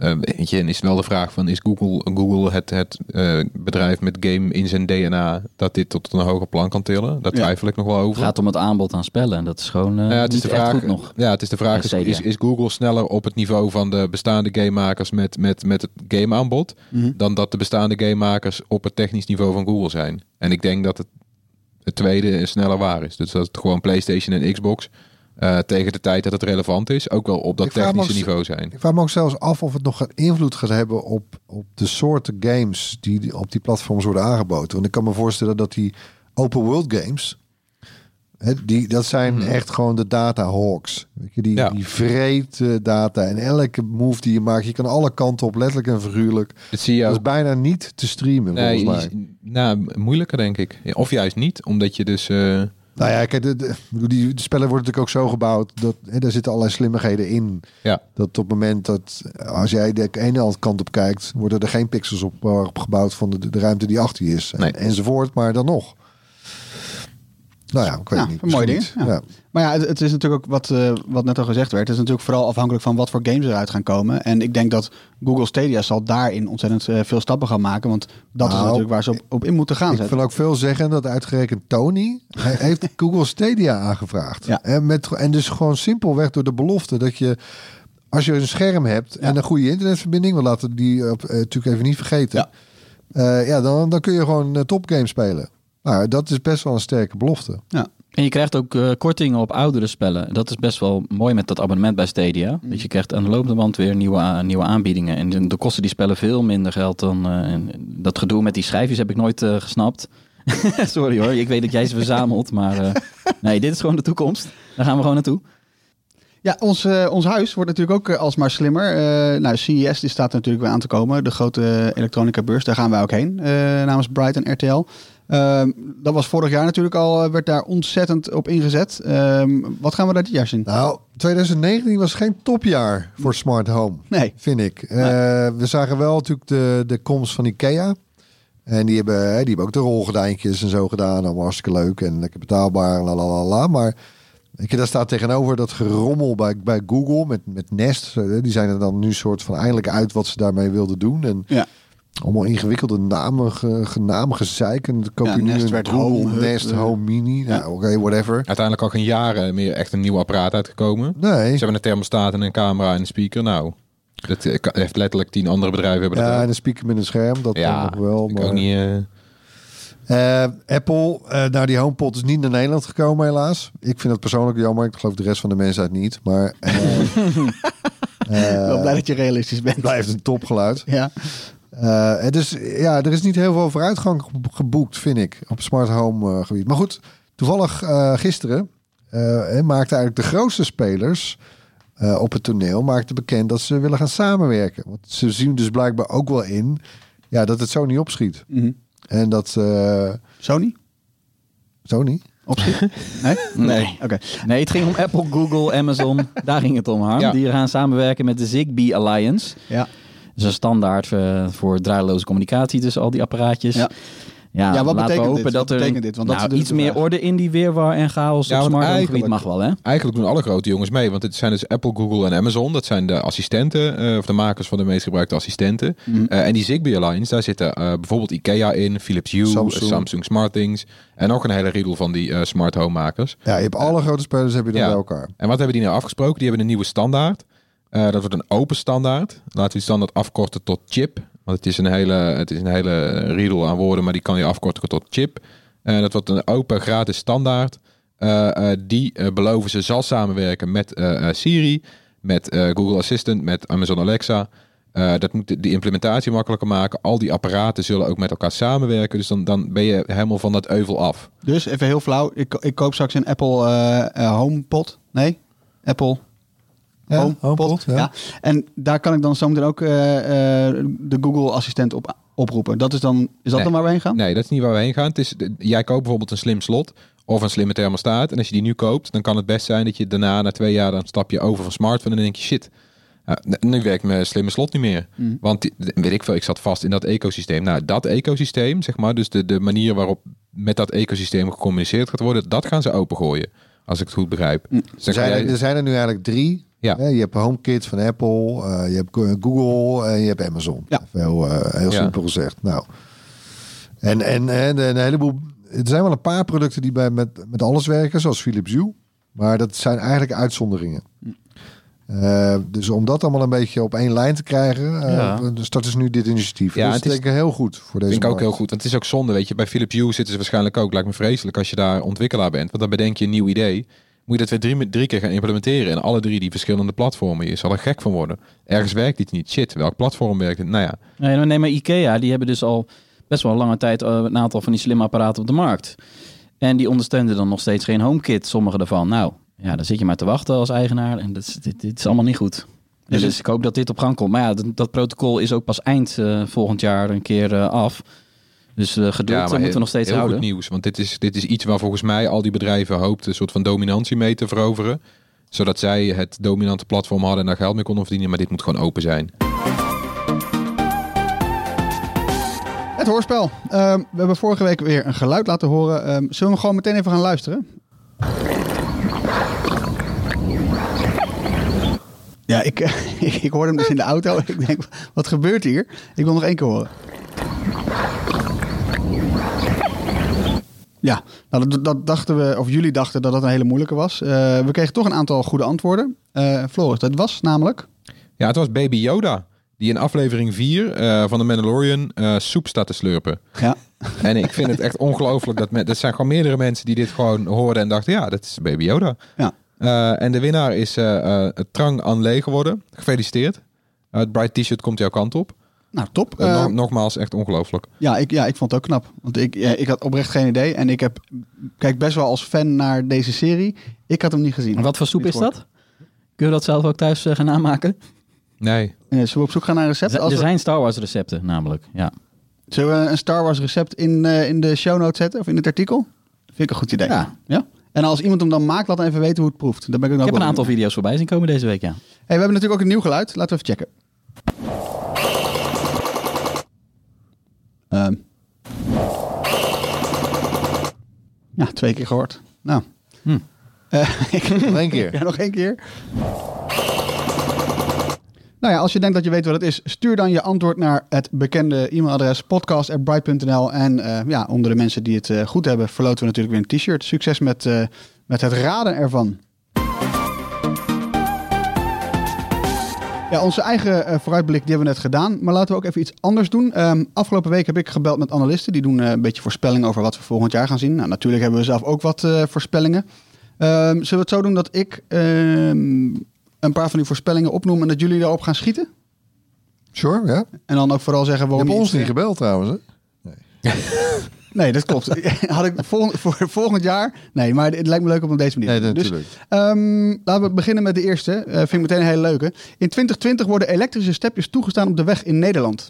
Eh, weet je, en is wel de vraag van is Google, Google het, het eh, bedrijf met game in zijn DNA dat dit tot een hoger plan kan tillen? Daar Ja. twijfel ik nog wel Het over. gaat om het aanbod aan spellen. En dat is gewoon eh ja, het is niet de echt vraag. goed nog. Ja, het is de vraag: is, is, is Google sneller op het niveau van de bestaande gamemakers met, met, met het gameaanbod Mhm. dan dat de bestaande gamemakers op het technisch niveau van Google zijn? En ik denk dat het, het tweede sneller waar is. Dus dat het gewoon PlayStation en Xbox eh, tegen de tijd dat het relevant is, ook wel op dat technische ook- niveau zijn. Ik vraag me ook zelfs af of het nog gaat invloed gaat hebben op, op de soorten games die op die platforms worden aangeboden. Want ik kan me voorstellen dat die open world games, hè, die, dat zijn Mhm. echt gewoon de data hawks. Weet je, die, Ja. die vreet data en elke move die je maakt, je kan alle kanten op, letterlijk en figuurlijk. Dat zie je Dat is bijna niet te streamen Nee, volgens mij. nou, moeilijker denk ik. Of juist niet, omdat je dus... eh, Nou ja, kijk, de, de, die de spellen worden natuurlijk ook zo gebouwd dat hè, daar zitten allerlei slimmigheden in. Ja. Dat op het moment dat als jij de ene kant op kijkt, worden er geen pixels op, op gebouwd van de, de ruimte die achter je is. Nee. Enzovoort, maar dan nog. Nou ja, ik weet Ja, niet. een mooi misschien ding, niet. ja. Maar ja, het, het is natuurlijk ook wat, eh, wat net al gezegd werd. Het is natuurlijk vooral afhankelijk van wat voor games eruit gaan komen. En ik denk dat Google Stadia zal daarin ontzettend eh, veel stappen gaan maken. Want dat is Nou, natuurlijk waar ze op, op in moeten gaan Ik zetten. wil ook veel zeggen dat uitgerekend Tony heeft Google Stadia aangevraagd. Ja. En, met, en dus gewoon simpelweg door de belofte dat je als je een scherm hebt en een goede internetverbinding, we laten die eh, natuurlijk even niet vergeten. Ja. Ja, ja dan, dan kun je gewoon uh, topgames spelen. Nou, dat is best wel een sterke belofte. En je krijgt ook eh, kortingen op oudere spellen. Dat is best wel mooi met dat abonnement bij Stadia. Mm. Dus je krijgt aan de lopende band weer nieuwe, a- nieuwe aanbiedingen. En dan kosten die spellen veel minder geld dan... eh, en dat gedoe met die schijfjes heb ik nooit eh, gesnapt. Sorry hoor, ik weet dat jij ze verzamelt. Maar eh, nee, dit is gewoon de toekomst. Daar gaan we gewoon naartoe. Ja, ons, eh, ons huis wordt natuurlijk ook eh, alsmaar slimmer. Eh, nou, CES die staat er natuurlijk weer aan te komen. De grote elektronica beurs, daar gaan wij ook heen. eh, namens Bright en RTL. Ehm, dat was vorig jaar natuurlijk al, eh, werd daar ontzettend op ingezet. Ehm, wat gaan we daar dit jaar zien? Nou, 2019 was geen topjaar voor smart home. Nee. vind ik. Eh, we zagen wel natuurlijk de, de komst van Ikea. En die hebben, die hebben ook de rolgordijntjes en zo gedaan. Allemaal hartstikke leuk en lekker betaalbaar. La, la, la. Maar ik, daar staat tegenover dat gerommel bij, bij Google met, met Nest. Die zijn er dan nu soort van eindelijk uit wat ze daarmee wilden doen. En Ja. Allemaal ingewikkelde namen, ge, ge- namen gezeik. En dan koop Ja, je nu Nest werd Google Home Hub, Nest eh. Home Mini. Nou, oké, whatever. uiteindelijk al geen jaren meer echt een nieuw apparaat uitgekomen. Nee. Ze hebben een thermostaat en een camera en een speaker. Nou, dat eh, heeft letterlijk tien andere bedrijven hebben dat Ja, ook. en een speaker met een scherm. Dat ja, nog wel. ik Maar... ook niet. eh, Eh, Apple, eh nou die HomePod is niet naar Nederland gekomen helaas. Ik vind het persoonlijk jammer. Ik geloof de rest van de mensheid niet. Maar eh, eh, Wel blij dat je realistisch bent. blijft een topgeluid. Ja. Eh, het is, ja, er is niet heel veel vooruitgang ge- geboekt, vind ik, op smart home eh, gebied. Maar goed, toevallig eh, gisteren maakten eigenlijk de grootste spelers eh, op het toneel maakten bekend dat ze willen gaan samenwerken. Want ze zien dus blijkbaar ook wel in ja, dat het zo niet opschiet. Mhm. En dat eh Sony? zo niet. Opschiet? Nee? Nee. Oké. Nee, het ging om Apple, Google, Amazon. Daar ging het om, Harm. Ja. Die gaan samenwerken met de Zigbee Alliance. Ja. Is een standaard eh, voor draadloze communicatie tussen al die apparaatjes. Ja. Ja, Ja, wat laten betekent we hopen dit? dat Wat er dit? Want nou, iets meer vraag. orde in die weerwar en chaos Ja, op smart home gebied mag wel, hè? Eigenlijk doen alle grote jongens mee, want het zijn dus Apple, Google en Amazon. Dat zijn de assistenten, eh, of de makers van de meest gebruikte assistenten. Mhm. Eh, en die Zigbee Alliance, daar zitten eh, bijvoorbeeld Ikea in, Philips Hue, Samsung. Samsung, Samsung SmartThings. En nog een hele riedel van die eh, smart home makers. Ja, je hebt alle grote spelers heb je dan Ja. bij elkaar. En wat hebben die nou afgesproken? Die hebben een nieuwe standaard. Eh, dat wordt een open standaard. Laten we die standaard afkorten tot chip. Want het is een hele, het is een hele riedel aan woorden, maar die kan je afkorten tot chip. Eh, dat wordt een open gratis standaard. Eh, die beloven ze zal samenwerken met Siri, met Google Assistant, met Amazon Alexa. Dat moet de- implementatie makkelijker maken. Al die apparaten zullen ook met elkaar samenwerken. Dus dan, dan ben je helemaal van dat euvel af. Dus even heel flauw. Ik, ik koop straks een Apple HomePod. Nee, Apple Ja, HomePod. Ja. ja. En daar kan ik dan zometeen ook eh, eh, de Google Assistent op oproepen. Dat is dan, is dat Nee. dan waar we heen gaan? Nee, dat is niet waar we heen gaan. Het is, de- jij koopt bijvoorbeeld een slim slot of een slimme thermostaat. En als je die nu koopt, dan kan het best zijn dat je daarna, na twee jaar, dan stap je over van smartphone en dan denk je shit. n- nu werkt mijn slimme slot niet meer. Mm. Want weet ik veel, ik zat vast in dat ecosysteem. Nou, dat ecosysteem, zeg maar, dus de, de manier waarop met dat ecosysteem gecommuniceerd gaat worden, dat gaan ze opengooien. Als ik het goed begrijp. Dus Er kan zijn, jij- er, er zijn er nu eigenlijk drie. Ja. Je hebt HomeKit van Apple, eh, je hebt Go- Google en je hebt Amazon. Ja. Heel, eh, heel simpel gezegd. Nou. En, en, en een heleboel... Er zijn wel een paar producten die bij met, met alles werken, zoals Philips Hue. Maar dat zijn eigenlijk uitzonderingen. Eh, dus om dat allemaal een beetje op één lijn te krijgen, eh Ja. starten ze nu dit initiatief. Ja, dat het is denk ik heel goed voor deze vind ik ook heel goed. Want het is ook zonde, weet je. Bij Philips Hue zitten ze waarschijnlijk ook. Lijkt me vreselijk als je daar ontwikkelaar bent. Want dan bedenk je een nieuw idee. Moet je dat weer drie, drie keer gaan implementeren. En alle drie die verschillende platformen. Je zal er gek van worden. Ergens werkt iets niet. Shit, welk platform werkt het? Nou ja, Nee, maar neem maar Ikea. Die hebben dus al best wel lange tijd eh, een aantal van die slimme apparaten op de markt. En die ondersteunen dan nog steeds geen HomeKit, sommige daarvan. Nou, ja, dan zit je maar te wachten als eigenaar. En dat is, dit, dit is allemaal niet goed. Dus, Dus- ik hoop dat dit op gang komt. Maar ja, dat, dat protocol is ook pas eind eh, volgend jaar een keer eh, af. Dus eh, geduld ja eh, moeten we nog steeds heel houden. goed nieuws. Want dit is, dit is iets waar volgens mij al die bedrijven hoopten een soort van dominantie mee te veroveren. Zodat zij het dominante platform hadden en daar geld mee konden verdienen. Maar dit moet gewoon open zijn. Het hoorspel. Ehm, we hebben vorige week weer een geluid laten horen. Ehm, zullen we hem gewoon meteen even gaan luisteren? Ja, ik, ik, ik hoorde hem dus in de auto. Ik denk, wat gebeurt hier? Ik wil nog één keer horen. Ja, nou, dat, dat dachten we, of jullie dachten dat dat een hele moeilijke was. Eh, we kregen toch een aantal goede antwoorden. Eh Floris, dat was namelijk... Ja, het was Baby Yoda. Die in aflevering 4 eh, van de Mandalorian soep staat te slurpen. Ja, En ik vind het echt ongelooflijk dat me, er zijn gewoon meerdere mensen die dit gewoon hoorden en dachten, ja, dat is Baby Yoda. ja. En de winnaar is Trang Anlee geworden. Gefeliciteerd. Het Bright T-shirt komt jouw kant op. nou top. Eh, Eh, nog- nogmaals, echt ongelooflijk. Ja, ik, ja, ik vond het ook knap. Want ik, ja, ik had oprecht geen idee. En ik heb, kijk best wel als fan naar deze serie. Ik had hem niet gezien. En wat voor soep is dat? Kun je dat zelf ook thuis eh, gaan namaken? Nee. zullen we op zoek gaan naar een recept? Als Er we- zijn Star Wars recepten namelijk. Ja. Zullen we een Star Wars recept in, eh, in de show notes zetten? Of in het artikel? Vind ik een goed idee. Ja. ja? En als iemand hem dan maakt, laat dan even weten hoe het proeft. Dan ben ik ook Ik heb een aantal video's voorbij zien komen deze week, ja. Hey, we hebben natuurlijk ook een nieuw geluid. Laten we even checken. Ehm. Ja, twee keer gehoord. Nou. Hm. Eh, ik- Nog één keer. Ja, nog één keer. Nou ja, als je denkt dat je weet wat het is, stuur dan je antwoord naar het bekende e-mailadres podcast.bright.nl. En eh, ja, onder de mensen die het eh, goed hebben, verloten we natuurlijk weer een t-shirt. Succes met, met het raden ervan. Ja, onze eigen eh, vooruitblik die hebben we net gedaan. Maar laten we ook even iets anders doen. Ehm, afgelopen week heb ik gebeld met analisten. Die doen eh, een beetje voorspellingen over wat we volgend jaar gaan zien. Nou, natuurlijk hebben we zelf ook wat eh, voorspellingen. Ehm, zullen we het zo doen dat ik ehm, een paar van die voorspellingen opnoem... en dat jullie daarop gaan schieten? Sure, ja. En dan ook vooral zeggen Je waarom... hebt ons je niet gebeld trouwens, hè? Nee, dat klopt. Had ik volgend, voor volgend jaar... Nee, maar het lijkt me leuk om op deze manier Nee. Dus natuurlijk. Ehm, laten we beginnen met de eerste. Eh, vind ik meteen een hele leuke. In 2020 worden elektrische stepjes toegestaan op de weg in Nederland.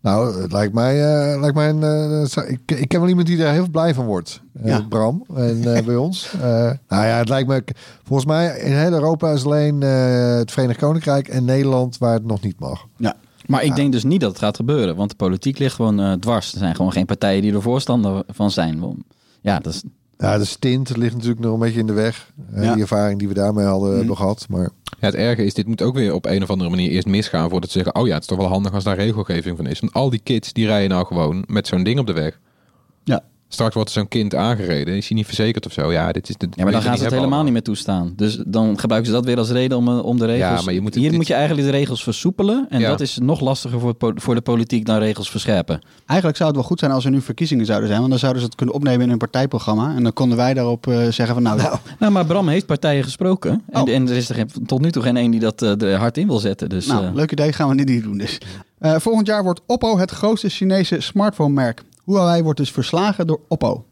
Nou, het lijkt mij, eh, lijkt mij een, eh, ik, ik ken wel iemand die daar heel blij van wordt. Ja. Bram, en, bij ons. Nou ja, het lijkt me, volgens mij in heel Europa is alleen het Verenigd Koninkrijk en Nederland waar het nog niet mag. Ja. Maar ik denk dus niet dat het gaat gebeuren. Want de politiek ligt gewoon eh, dwars. Er zijn gewoon geen partijen die er voorstander van zijn. Ja, dat is, Ja, de stint ligt natuurlijk nog een beetje in de weg. Eh, Ja. Die ervaring die we daarmee hadden Mhm. hebben gehad. Maar Ja, het erge is, dit moet ook weer op een of andere manier eerst misgaan voordat ze zeggen, oh ja, het is toch wel handig als daar regelgeving van is. Want al die kids die rijden nou gewoon met zo'n ding op de weg. Straks wordt zo'n kind aangereden, is hij niet verzekerd of zo? Ja, dit is de. ja, maar dan gaan ze het helemaal niet meer toestaan. Dus dan gebruiken ze dat weer als reden om, eh, om de regels... Ja, maar je moet- Hier dit- moet je eigenlijk de regels versoepelen. En Ja. dat is nog lastiger voor, voor de politiek dan regels verscherpen. Eigenlijk zou het wel goed zijn als er nu verkiezingen zouden zijn. Want dan zouden ze het kunnen opnemen in hun partijprogramma. En dan konden wij daarop eh, zeggen van nou, Nou, maar Bram heeft partijen gesproken. En, Oh. en er is er geen- tot nu toe geen één die dat eh, er hard in wil zetten. Dus, nou leuk idee, gaan we dit niet doen dus. Eh, volgend jaar wordt Oppo het grootste Chinese smartphone-merk. Huawei wordt dus verslagen door Oppo.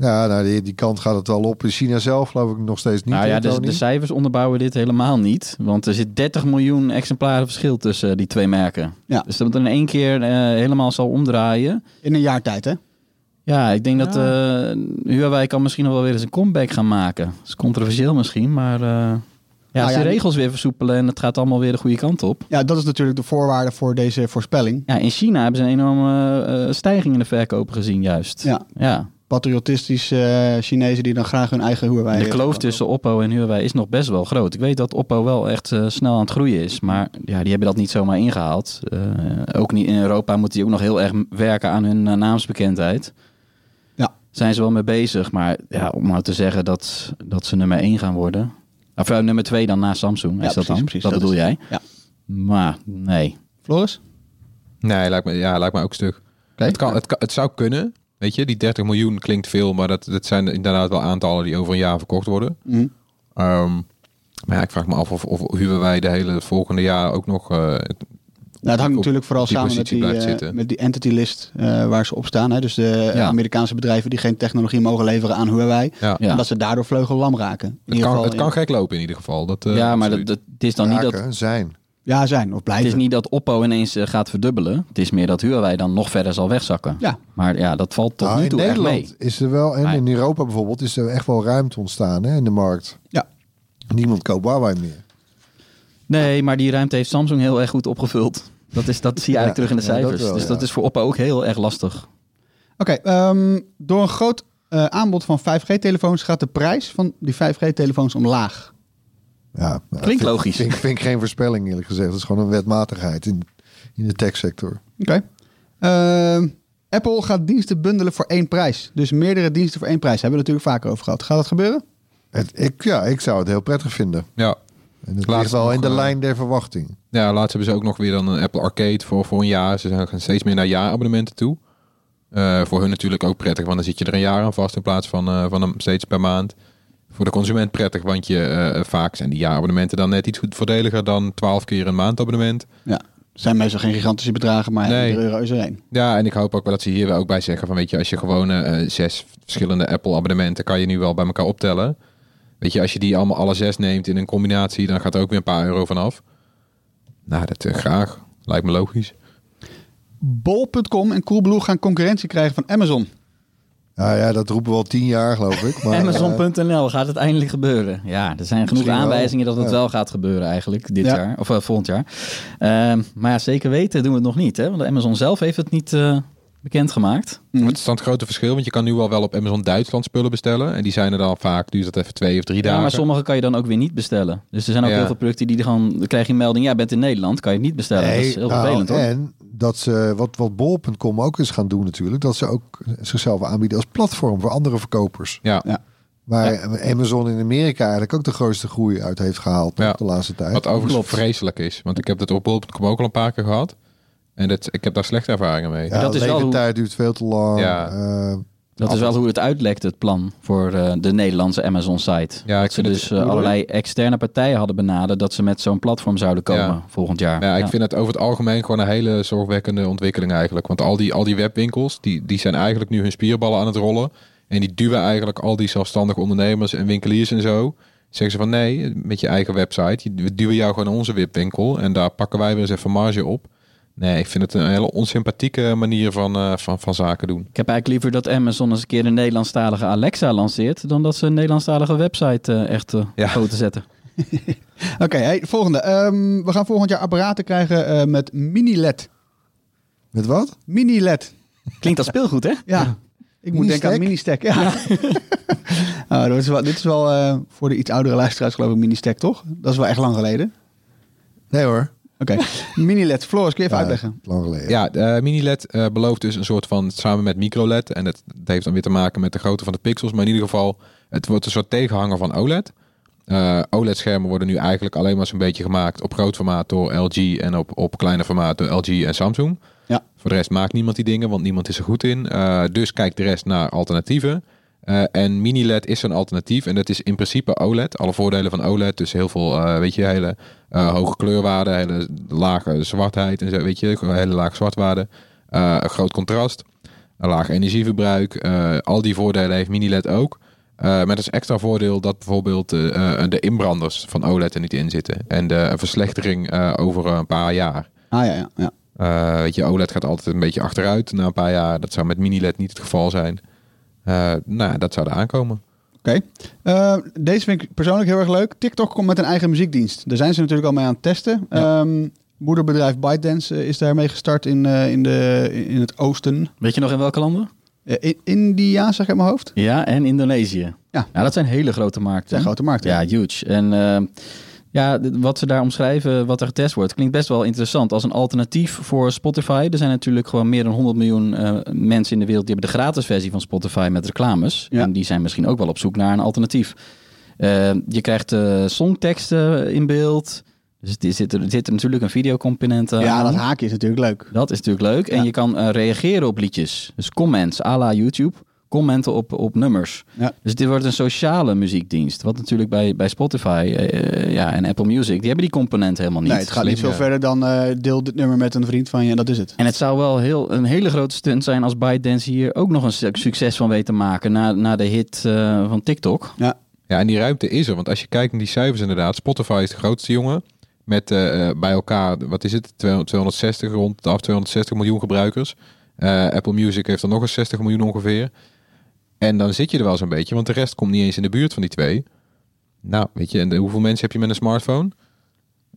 ja, nou, die, die kant gaat het wel op. In China zelf geloof ik nog steeds niet. nou ja, de, de cijfers onderbouwen dit helemaal niet. Want er zit 30 miljoen exemplaren verschil tussen eh, die twee merken. Ja. Dus dat het in één keer eh, helemaal zal omdraaien. In een jaar tijd, hè? Ja, ik denk dat eh Huawei kan misschien nog wel weer eens een comeback gaan maken. Dat is controversieel misschien, maar... eh, ja, als ja, de regels weer versoepelen en het gaat allemaal weer de goede kant op. Ja, dat is natuurlijk de voorwaarde voor deze voorspelling. Ja, in China hebben ze een enorme eh, stijging in de verkopen gezien juist. Ja. ja. Patriotistische eh, Chinezen die dan graag hun eigen Huawei... De kloof tussen Oppo en Huawei is nog best wel groot. Ik weet dat Oppo wel echt eh, snel aan het groeien is. Maar ja, die hebben dat niet zomaar ingehaald. Eh, ook niet in Europa moeten die ook nog heel erg werken aan hun naamsbekendheid. Ja. Zijn ze wel mee bezig. Maar ja, om nou te zeggen dat, dat ze nummer 1 gaan worden. Of eh, nummer 2 dan na Samsung. Ja, is dat precies, dan? precies. dat, Dat bedoel is- jij? ja. Maar nee. Floris? Nee, lijkt me, ja, lijkt me ook stuk. Het, kan, het, kan, het zou kunnen. Weet je, die 30 miljoen klinkt veel, maar dat, dat zijn inderdaad wel aantallen die over een jaar verkocht worden. Mhm. Ehm, maar ja, ik vraag me af of, of Huawei de hele volgende jaar ook nog... eh, Nou, het hangt op natuurlijk vooral samen met die, eh, met die entity list eh, waar ze op staan. Hè? Dus de eh, Ja. Amerikaanse bedrijven die geen technologie mogen leveren aan Huawei. ja. Ja. En dat ze daardoor vleugellam raken. In Het, ieder kan, geval het kan gek lopen in ieder geval. Dat, eh, ja, maar dat, het is dan niet dat... Zijn. Ja, zijn of Het blijven. is niet dat Oppo ineens gaat verdubbelen. Het is meer dat Huawei dan nog verder zal wegzakken. Ja. Maar ja, dat valt tot Nou, nu in toe echt mee. is er wel, en Maar- in Europa bijvoorbeeld, is er echt wel ruimte ontstaan hè, in de markt. Ja. Niemand koopt Huawei meer. Nee, maar die ruimte heeft Samsung heel erg goed opgevuld. Dat, is, dat zie je eigenlijk terug in de ja, dat cijfers. wel, dus ja. dat is voor Oppo ook heel erg lastig. Oké, ehm, door een groot eh, aanbod van 5G-telefoons gaat de prijs van die 5G-telefoons omlaag. Ja, nou, Klinkt vind- logisch. Vind, vind ik geen voorspelling eerlijk gezegd. Het is gewoon een wetmatigheid in, in de techsector. Oké. Ehm, Apple gaat diensten bundelen voor één prijs. Dus meerdere diensten voor één prijs. Hebben we het natuurlijk vaker over gehad. Gaat dat gebeuren? Het, ik, ja, ik zou het heel prettig vinden. Ja. En het Laatst ligt wel in de eh, lijn der verwachting. ja, laatst hebben ze ook nog weer dan een Apple Arcade voor, voor een jaar. Ze gaan steeds meer naar jaarabonnementen toe. Eh, voor hun natuurlijk ook prettig, want dan zit je er een jaar aan vast in plaats van, eh, van een steeds per maand. Voor de consument prettig, want je, eh, vaak zijn die jaarabonnementen dan net iets goed voordeliger dan 12 keer een maandabonnement. Ja. zijn meestal geen gigantische bedragen, maar Nee. iedere euro is er één. Ja, en ik hoop ook wel dat ze hier wel ook bij zeggen van weet je, als je gewoon eh, zes verschillende Apple abonnementen kan je nu wel bij elkaar optellen. Weet je, als je die allemaal alle zes neemt in een combinatie, dan gaat er ook weer een paar euro vanaf. Nou, dat eh, graag. Lijkt me logisch. Bol.com en Coolblue gaan concurrentie krijgen van Amazon. Ja, ja, dat roepen we al tien jaar, geloof ik. Maar, eh, Amazon.nl gaat het eindelijk gebeuren. Ja, er zijn genoeg Misschien wel. aanwijzingen dat het Ja. wel gaat gebeuren eigenlijk dit Ja. jaar. Of eh, volgend jaar. Ehm, maar ja, zeker weten doen we het nog niet. Hè? Want Amazon zelf heeft het niet eh, bekendgemaakt. Mhm. Het is dan het grote verschil, want je kan nu al wel op Amazon Duitsland spullen bestellen. En die zijn er dan vaak, duurt dat even twee of drie Ja, dagen. maar sommige kan je dan ook weer niet bestellen. Dus er zijn ook Ja. heel veel producten die gewoon... Dan krijg je een melding, ja, je bent in Nederland, kan je het niet bestellen. dat is heel nou, vervelend hoor. En dat ze, wat, wat bol.com ook eens gaan doen natuurlijk, dat ze ook zichzelf aanbieden als platform voor andere verkopers. Ja, Ja. Waar Amazon in Amerika eigenlijk ook de grootste groei uit heeft gehaald Ja. de laatste tijd. wat overigens Klopt. vreselijk is. Want ik heb het op bol.com ook al een paar keer gehad. En dat, ik heb daar slechte ervaringen mee. ja, dat is de wel hoe- leeftijd duurt veel te lang. Ja. Eh, Dat is wel hoe het uitlekt, het plan voor eh, de Nederlandse Amazon-site. Ja, ik dat ze dus het- eh, allerlei externe partijen hadden benaderd... dat ze met zo'n platform zouden komen Ja. volgend jaar. Ja, ik vind het over het algemeen gewoon een hele zorgwekkende ontwikkeling eigenlijk. Want al die, al die webwinkels, die, die zijn eigenlijk nu hun spierballen aan het rollen. En die duwen eigenlijk al die zelfstandige ondernemers en winkeliers en zo. Zeggen ze van nee, met je eigen website. We duwen jou gewoon naar onze webwinkel. En daar pakken wij weer eens even marge op. Nee, ik vind het een hele onsympathieke manier van, eh, van, van zaken doen. Ik heb eigenlijk liever dat Amazon eens een keer een Nederlandstalige Alexa lanceert... dan dat ze een Nederlandstalige website eh, echt Ja. poten zetten. Oké, hey, volgende. Ehm, we gaan volgend jaar apparaten krijgen eh, met mini-LED. Met wat? Mini-LED. Klinkt als speelgoed, hè? Ja. Ik moet denken aan mini-stack. Ja. oh, dat is wel, dit is wel eh, voor de iets oudere luisteraars geloof ik mini-stack, toch? Dat is wel echt lang geleden. Nee hoor. Oké. Mini-LED. Floris, kun je even Ja, uitleggen? Lang geleden. Ja, de mini-LED eh, belooft dus een soort van samen met micro-LED. En dat, dat heeft dan weer te maken met de grootte van de pixels. Maar in ieder geval, het wordt een soort tegenhanger van OLED. Eh, OLED-schermen worden nu eigenlijk alleen maar zo'n beetje gemaakt op groot formaat door LG en op, op kleine formaat door LG en Samsung. Ja. Voor de rest maakt niemand die dingen, want niemand is er goed in. Eh, dus kijkt de rest naar alternatieven. Eh, en mini-LED is zo'n alternatief. En dat is in principe OLED. Alle voordelen van OLED. Dus heel veel, eh, weet je, hele eh, hoge kleurwaarden, hele lage zwartheid en zo, weet je, hele lage zwartwaarde. Een groot contrast, een laag energieverbruik. al die voordelen heeft mini-LED ook. Met als extra voordeel dat bijvoorbeeld de inbranders van OLED er niet in zitten. En de verslechtering over een paar jaar. Ah ja, ja. ja. Weet je, OLED gaat altijd een beetje achteruit na een paar jaar. Dat zou met mini-LED niet het geval zijn. Eh, nou, dat zou er aankomen. Oké. Eh, deze vind ik persoonlijk heel erg leuk. TikTok komt met een eigen muziekdienst. Daar zijn ze natuurlijk al mee aan het testen. Ja. Ehm, moederbedrijf ByteDance eh, is daarmee gestart in, eh, in, de, in het oosten. Weet je nog in welke landen? Eh, in India, zeg ik uit mijn hoofd. Ja, en Indonesië. Ja. dat zijn hele grote markten. Dat zijn grote markten. Ja, huge. En eh, ja, wat ze daar omschrijven, wat er getest wordt, klinkt best wel interessant. Als een alternatief voor Spotify. Er zijn natuurlijk gewoon meer dan 100 miljoen eh, mensen in de wereld die hebben de gratis versie van Spotify met reclames. Ja. En die zijn misschien ook wel op zoek naar een alternatief. Eh, je krijgt eh, songteksten in beeld. Dus er zit, er zit er natuurlijk een videocomponent aan. Ja, dat haakje is natuurlijk leuk. Dat is natuurlijk leuk. En je kan reageren op liedjes. Dus comments, à la YouTube. Commenten op, op nummers. Ja. Dus dit wordt een sociale muziekdienst. Wat natuurlijk bij, bij Spotify eh, ja, en Apple Music, die hebben die component helemaal niet. Nee, het gaat niet veel ja. verder dan eh, deel dit nummer met een vriend van je en dat is het. En het zou wel heel, een hele grote stunt zijn als ByteDance hier ook nog een su- succes van weet te maken. Na, na de hit eh, van TikTok. Ja, Ja, en die ruimte is er. Want als je kijkt naar die cijfers inderdaad. Spotify is de grootste jongen. Met eh, eh, bij elkaar, wat is het? 200 260, rond af 260 miljoen gebruikers. Eh, Apple Music heeft er nog eens 60 miljoen ongeveer. En dan zit je er wel zo'n beetje. Want de rest komt niet eens in de buurt van die twee. Nou, weet je, en de- hoeveel mensen heb je met een smartphone?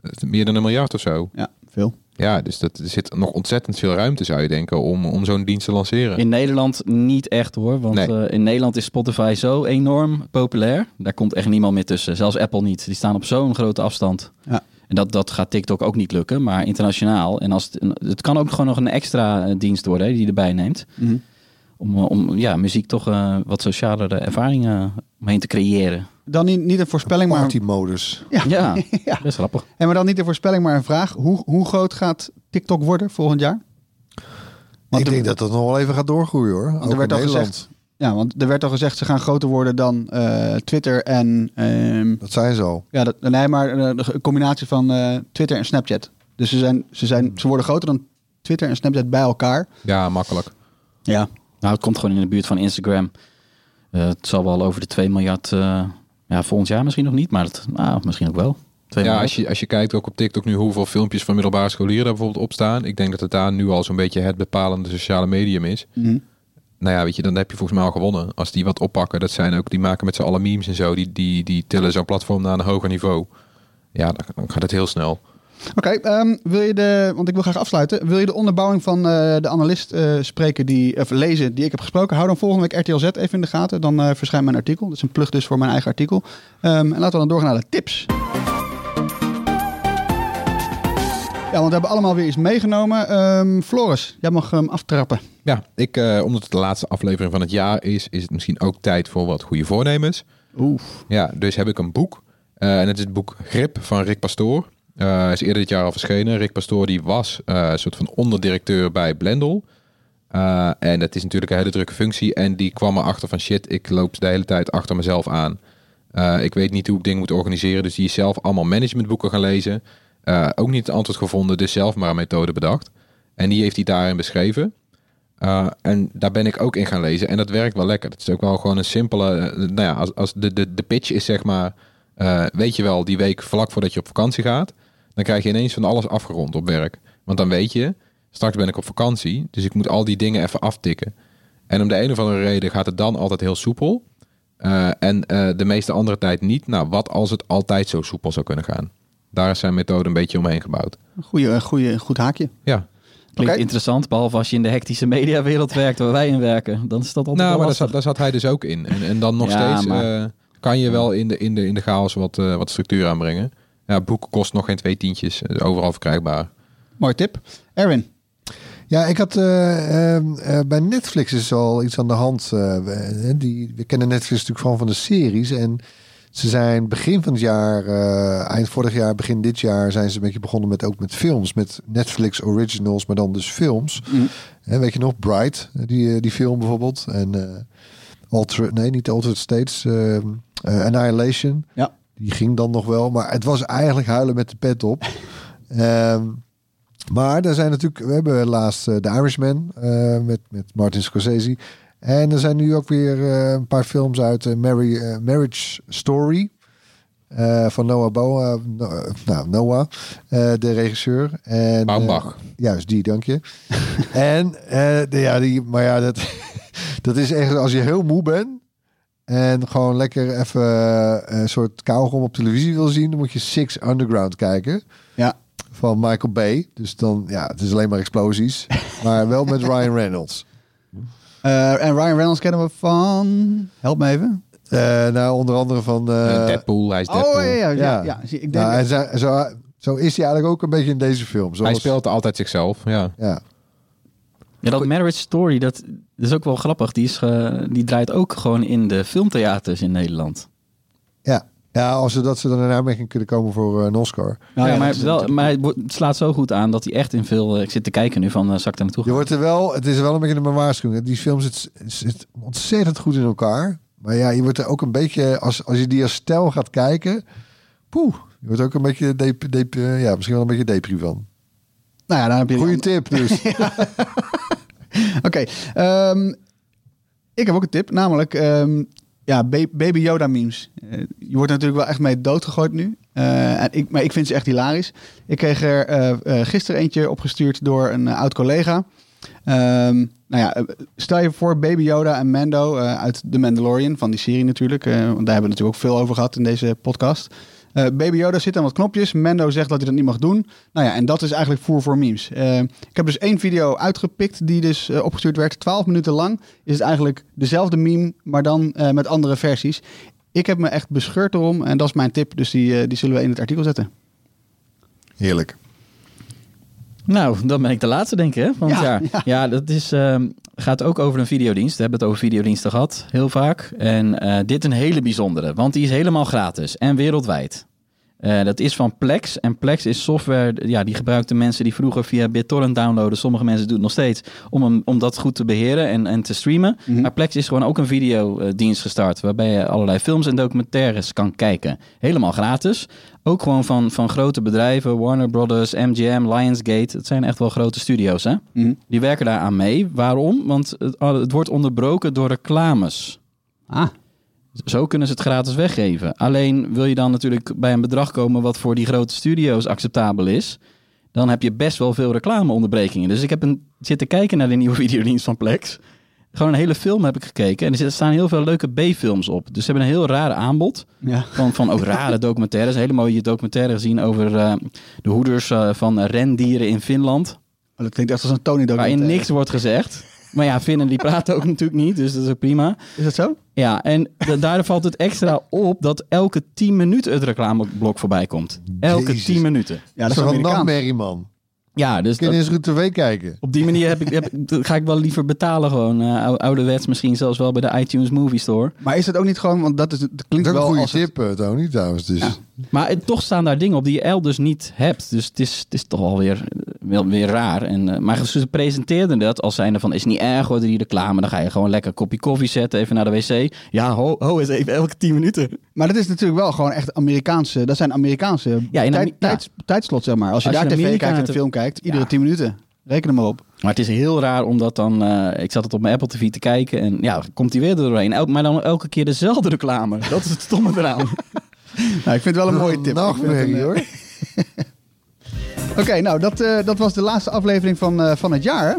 Eh, Meer dan een miljard of zo. ja veel. Ja, dus dat, er zit nog ontzettend veel ruimte, zou je denken, om, om zo'n dienst te lanceren. In Nederland niet echt hoor. Want Nee. eh, in Nederland is Spotify zo enorm populair. Daar komt echt niemand meer tussen. Zelfs Apple niet. Die staan op zo'n grote afstand. Ja. En dat, dat gaat TikTok ook niet lukken, maar internationaal. En als het, het kan ook gewoon nog een extra eh, dienst worden hè, die je erbij neemt. Mhm. Om, eh, om ja, muziek toch eh, wat socialere ervaringen omheen te creëren. Dan niet, niet een voorspelling, maar, Party-modus. Ja. Ja, Ja. best grappig. en maar dan niet een voorspelling, maar een vraag. Hoe, hoe groot gaat TikTok worden volgend jaar? Want ik er- denk dat dat nog wel even gaat doorgroeien hoor. er werd in al Nederland. gezegd- Ja, want er werd al gezegd, ze gaan groter worden dan eh, Twitter en... ehm, Dat zijn ze al. ja, dat, nee, maar eh, de combinatie van eh, Twitter en Snapchat. Dus ze, zijn, ze, zijn, ze worden groter dan Twitter en Snapchat bij elkaar. Ja, makkelijk. Ja. Nou, het komt gewoon in de buurt van Instagram. Eh, het zal wel over de 2 miljard, eh, ja, volgend jaar misschien nog niet, maar het, nou, misschien ook wel. 2 Ja, miljard. als je, als je kijkt ook op TikTok nu hoeveel filmpjes van middelbare scholieren daar bijvoorbeeld op staan. Ik denk dat het daar nu al zo'n beetje het bepalende sociale medium is. Mhm. Nou ja, weet je, dan heb je volgens mij al gewonnen. Als die wat oppakken, dat zijn ook, die maken met z'n allen memes en zo. Die, die, die tillen zo'n platform naar een hoger niveau. Ja, dan, dan gaat het heel snel. Oké, ehm, wil je de, want ik wil graag afsluiten. Wil je de onderbouwing van eh, de analist eh, spreken die, of lezen die ik heb gesproken? Hou dan volgende week RTL Z even in de gaten. Dan eh, verschijnt mijn artikel. Dat is een plug dus voor mijn eigen artikel. Ehm, en laten we dan doorgaan naar de tips. Ja, want we hebben allemaal weer iets meegenomen. Ehm, Floris, jij mag hem aftrappen. Ja, ik, omdat het de laatste aflevering van het jaar is, is het misschien ook tijd voor wat goede voornemens. Oeh. Ja, dus heb ik een boek. En het is het boek Grip van Rick Pastoor. Eh, Hij is eerder dit jaar al verschenen. Rick Pastoor die was eh, een soort van onderdirecteur bij Blendel. Eh, en dat is natuurlijk een hele drukke functie. En die kwam erachter van shit, ik loop de hele tijd achter mezelf aan. Eh, ik weet niet hoe ik dingen moet organiseren. Dus die is zelf allemaal managementboeken gaan lezen. Eh, ook niet het antwoord gevonden, dus zelf maar een methode bedacht. En die heeft hij daarin beschreven. En daar ben ik ook in gaan lezen. En dat werkt wel lekker. Het is ook wel gewoon een simpele. Nou ja, als, als de, de, de pitch is zeg maar. Weet je wel, die week vlak voordat je op vakantie gaat. Dan krijg je ineens van alles afgerond op werk. Want dan weet je, straks ben ik op vakantie. Dus ik moet al die dingen even aftikken. En om de een of andere reden gaat het dan altijd heel soepel. eh, en eh, de meeste andere tijd niet. Nou, wat als het altijd zo soepel zou kunnen gaan? Daar is zijn methode een beetje omheen gebouwd. Goeie, goeie, goed haakje. Ja, Klinkt interessant, behalve als je in de hectische mediawereld werkt waar wij in werken. Dan is dat altijd nou, maar daar zat, daar zat hij dus ook in. En, en dan nog Ja, steeds maar- eh, kan je wel in de, in de, in de chaos wat, eh, wat structuur aanbrengen. Ja, boeken kost nog geen twee tientjes. Overal verkrijgbaar. Mooi tip. Erwin. Ja, ik had eh, ehm, eh, bij Netflix is al iets aan de hand. eh, we, die, we kennen Netflix natuurlijk gewoon van de series. En ze zijn begin van het jaar, eh, eind vorig jaar, begin dit jaar, zijn ze een beetje begonnen met ook met films. Met Netflix originals, maar dan dus films. En weet je nog, Bright, die, die film bijvoorbeeld. En eh Alter, nee, niet Altered States. eh, eh, Annihilation. Ja. Die ging dan nog wel. Maar het was eigenlijk huilen met de pet op. Ehm, maar er zijn natuurlijk, we hebben laatst eh, The Irishman eh, met, met Martin Scorsese. En er zijn nu ook weer eh, een paar films uit Mary, eh, Marriage Story. van Noah Boa, no- nou, Noah, de regisseur. En, Baumbach. juist, die, dank je. en, de, ja, die, maar ja, dat, dat is echt als je heel moe bent. En gewoon lekker even eh, een soort kauwgom op televisie wil zien. Dan moet je Six Underground kijken Ja. van Michael Bay. Dus dan, ja, het is alleen maar explosies. maar wel met Ryan Reynolds. Eh, en Ryan Reynolds kennen we van... Help me even. Eh, nou, onder andere van... Deadpool, hij is Deadpool. Oh, ja, ja, ja. Ja. ja. zie, Ik denk, nou, en zo, zo, is hij eigenlijk ook een beetje in deze film. Hij Zoals, speelt altijd zichzelf, ja. Ja. Ja, dat Marriage Story, dat, dat is ook wel grappig. Die, is, ge- die draait ook gewoon in de filmtheaters in Nederland. Ja. ja, als ze, dat ze dan in aanmerking kunnen komen voor eh, een Oscar. Nou ja, ja, maar, wel, maar het wordt- het slaat zo goed aan dat hij echt in veel... eh, Ik zit te kijken nu van, uh, zak daar naartoe Je wordt er wel, het is wel een beetje een waarschuwing. Die film zit, zit ontzettend goed in elkaar. Maar ja, je wordt er ook een beetje, als, als je die als stijl gaat kijken, poeh, je wordt ook een beetje, dep, dep, ja, misschien wel een beetje depri van. nou ja, dan heb je... Goeie tip dus. Oké, ehm, ik heb ook een tip, namelijk ehm, ja, ba- Baby Yoda memes. Eh, je wordt natuurlijk wel echt mee doodgegooid nu. Eh, en ik, maar ik vind ze echt hilarisch. Ik kreeg er eh, gisteren eentje opgestuurd door een oud collega. Ehm, nou ja, stel je voor Baby Yoda en Mando uit The Mandalorian, van die serie natuurlijk. want daar hebben we natuurlijk ook veel over gehad in deze podcast. Eh, Baby Yoda zit aan wat knopjes. Mendo zegt dat hij dat niet mag doen. Nou ja, en dat is eigenlijk voer voor memes. Eh, ik heb dus één video uitgepikt die dus eh, opgestuurd werd. 12 minuten lang is het eigenlijk dezelfde meme, maar dan met andere versies. Ik heb me echt bescheurd erom en dat is mijn tip. Dus die, die zullen we in het artikel zetten. Heerlijk. Nou, dan ben ik de laatste, denk ik, hè, Ja, jaar. ja. Ja, dat is, ehm, gaat ook over een videodienst. We hebben het over videodiensten gehad, heel vaak. En eh, dit een hele bijzondere, want die is helemaal gratis en wereldwijd. Eh, dat is van Plex. En Plex is software, ja, die gebruikten mensen die vroeger via BitTorrent downloaden. Sommige mensen doen het nog steeds, om, hem, om dat goed te beheren en, en te streamen. Mhm. Maar Plex is gewoon ook een videodienst gestart, waarbij je allerlei films en documentaires kan kijken. Helemaal gratis. Ook gewoon van, van grote bedrijven, Warner Brothers, MGM, Lionsgate. Het zijn echt wel grote studio's, hè? Mhm. Die werken daar aan mee. Waarom? Want het, het wordt onderbroken door reclames. Ah, Zo kunnen ze het gratis weggeven. Alleen wil je dan natuurlijk bij een bedrag komen wat voor die grote studio's acceptabel is. Dan heb je best wel veel reclameonderbrekingen. Dus ik heb een, zitten kijken naar de nieuwe videodienst van Plex. Gewoon een hele film heb ik gekeken. En er staan heel veel leuke B-films op. Dus ze hebben een heel raar aanbod. ja. Van, van ook rare documentaires. Een hele mooie documentaire gezien over eh, de hoeders eh, van rendieren in Finland. Oh, dat klinkt echt als een Tony Waarin documentaire. niks wordt gezegd. Maar ja, Finnen die praten ook natuurlijk niet. Dus dat is ook prima. Is dat zo? Ja, en da- daar valt het extra op dat elke 10 minuten het reclameblok voorbij komt. Elke Jezus. 10 minuten. Ja, dat dat is een Amerikaans. nachtmerrie, man. Ja, dus Kun je dat- eens goed tv kijken? op die manier heb ik, heb, ik- ga ik wel liever betalen gewoon. eh, ou- ouderwets misschien zelfs wel bij de iTunes Movie Store. Maar is dat ook niet gewoon, want dat, is, dat Dat klinkt ook wel een goede als het- tip, eh, Tony, trouwens. Dus. Ja. Maar het- toch staan daar dingen op die je elders niet hebt. Dus het is, het is toch alweer wel weer raar. En, eh, maar ze presenteerden dat als zijnde van... is niet erg hoor, die reclame. Dan ga je gewoon lekker een kopje koffie zetten, even naar de wc. Ja, ho, ho eens even elke 10 minuten. Maar dat is natuurlijk wel gewoon echt Amerikaanse. Dat zijn Amerikaanse Ja, in tijd, Amer- ja. tijds- tijdslot, zeg maar. Als je Als je daar tv Amerika kijkt en een film kijkt, iedere Ja. 10 minuten. Reken er maar op. Maar het is heel raar omdat dan... eh, ik zat het op mijn Apple TV te kijken en ja, komt hij weer er doorheen. El- maar dan elke keer dezelfde reclame. Dat is het stomme eraan. Nou, ik vind het wel een mooie tip. Ik vind het Nachtmerrie, een, eh, hoor. Oké, nou, dat, eh, dat was de laatste aflevering van, eh, van het jaar. hè?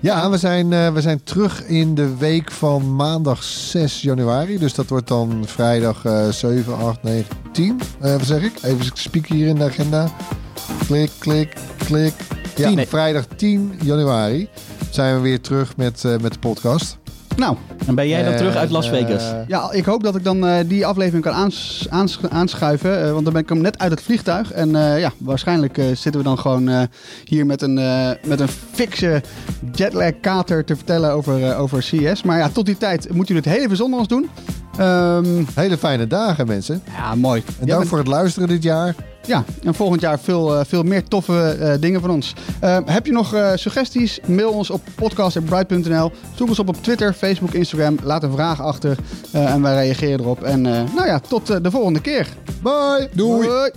Ja, we zijn, eh, we zijn terug in de week van maandag 6 januari. Dus dat wordt dan vrijdag eh 7, 8, 9, 10. Eh, wat zeg ik? Even spieken hier in de agenda. Klik, klik, klik. Ja, vrijdag 10 januari zijn we weer terug met, met de podcast. Nou, En ben jij dan terug uit Las Eh, Vegas? ja, ik hoop dat ik dan eh, die aflevering kan aans, aans- aanschuiven. eh, want dan ben ik hem net uit het vliegtuig. En eh, ja, waarschijnlijk eh, zitten we dan gewoon eh, hier met een, eh, met een fikse jetlag kater te vertellen over, eh, over CS. Maar ja, tot die tijd moeten jullie het heel even zonder ons doen. Ehm, Hele fijne dagen, mensen. ja, mooi. En dank bent- voor het luisteren dit jaar. Ja, en volgend jaar veel, eh, veel meer toffe eh, dingen van ons. Eh, heb je nog eh, suggesties? Mail ons op podcast.bright.nl. Zoek ons op op Twitter, Facebook, Instagram. Laat een vraag achter en wij reageren erop. En nou ja, tot de volgende keer. Bye. Doei.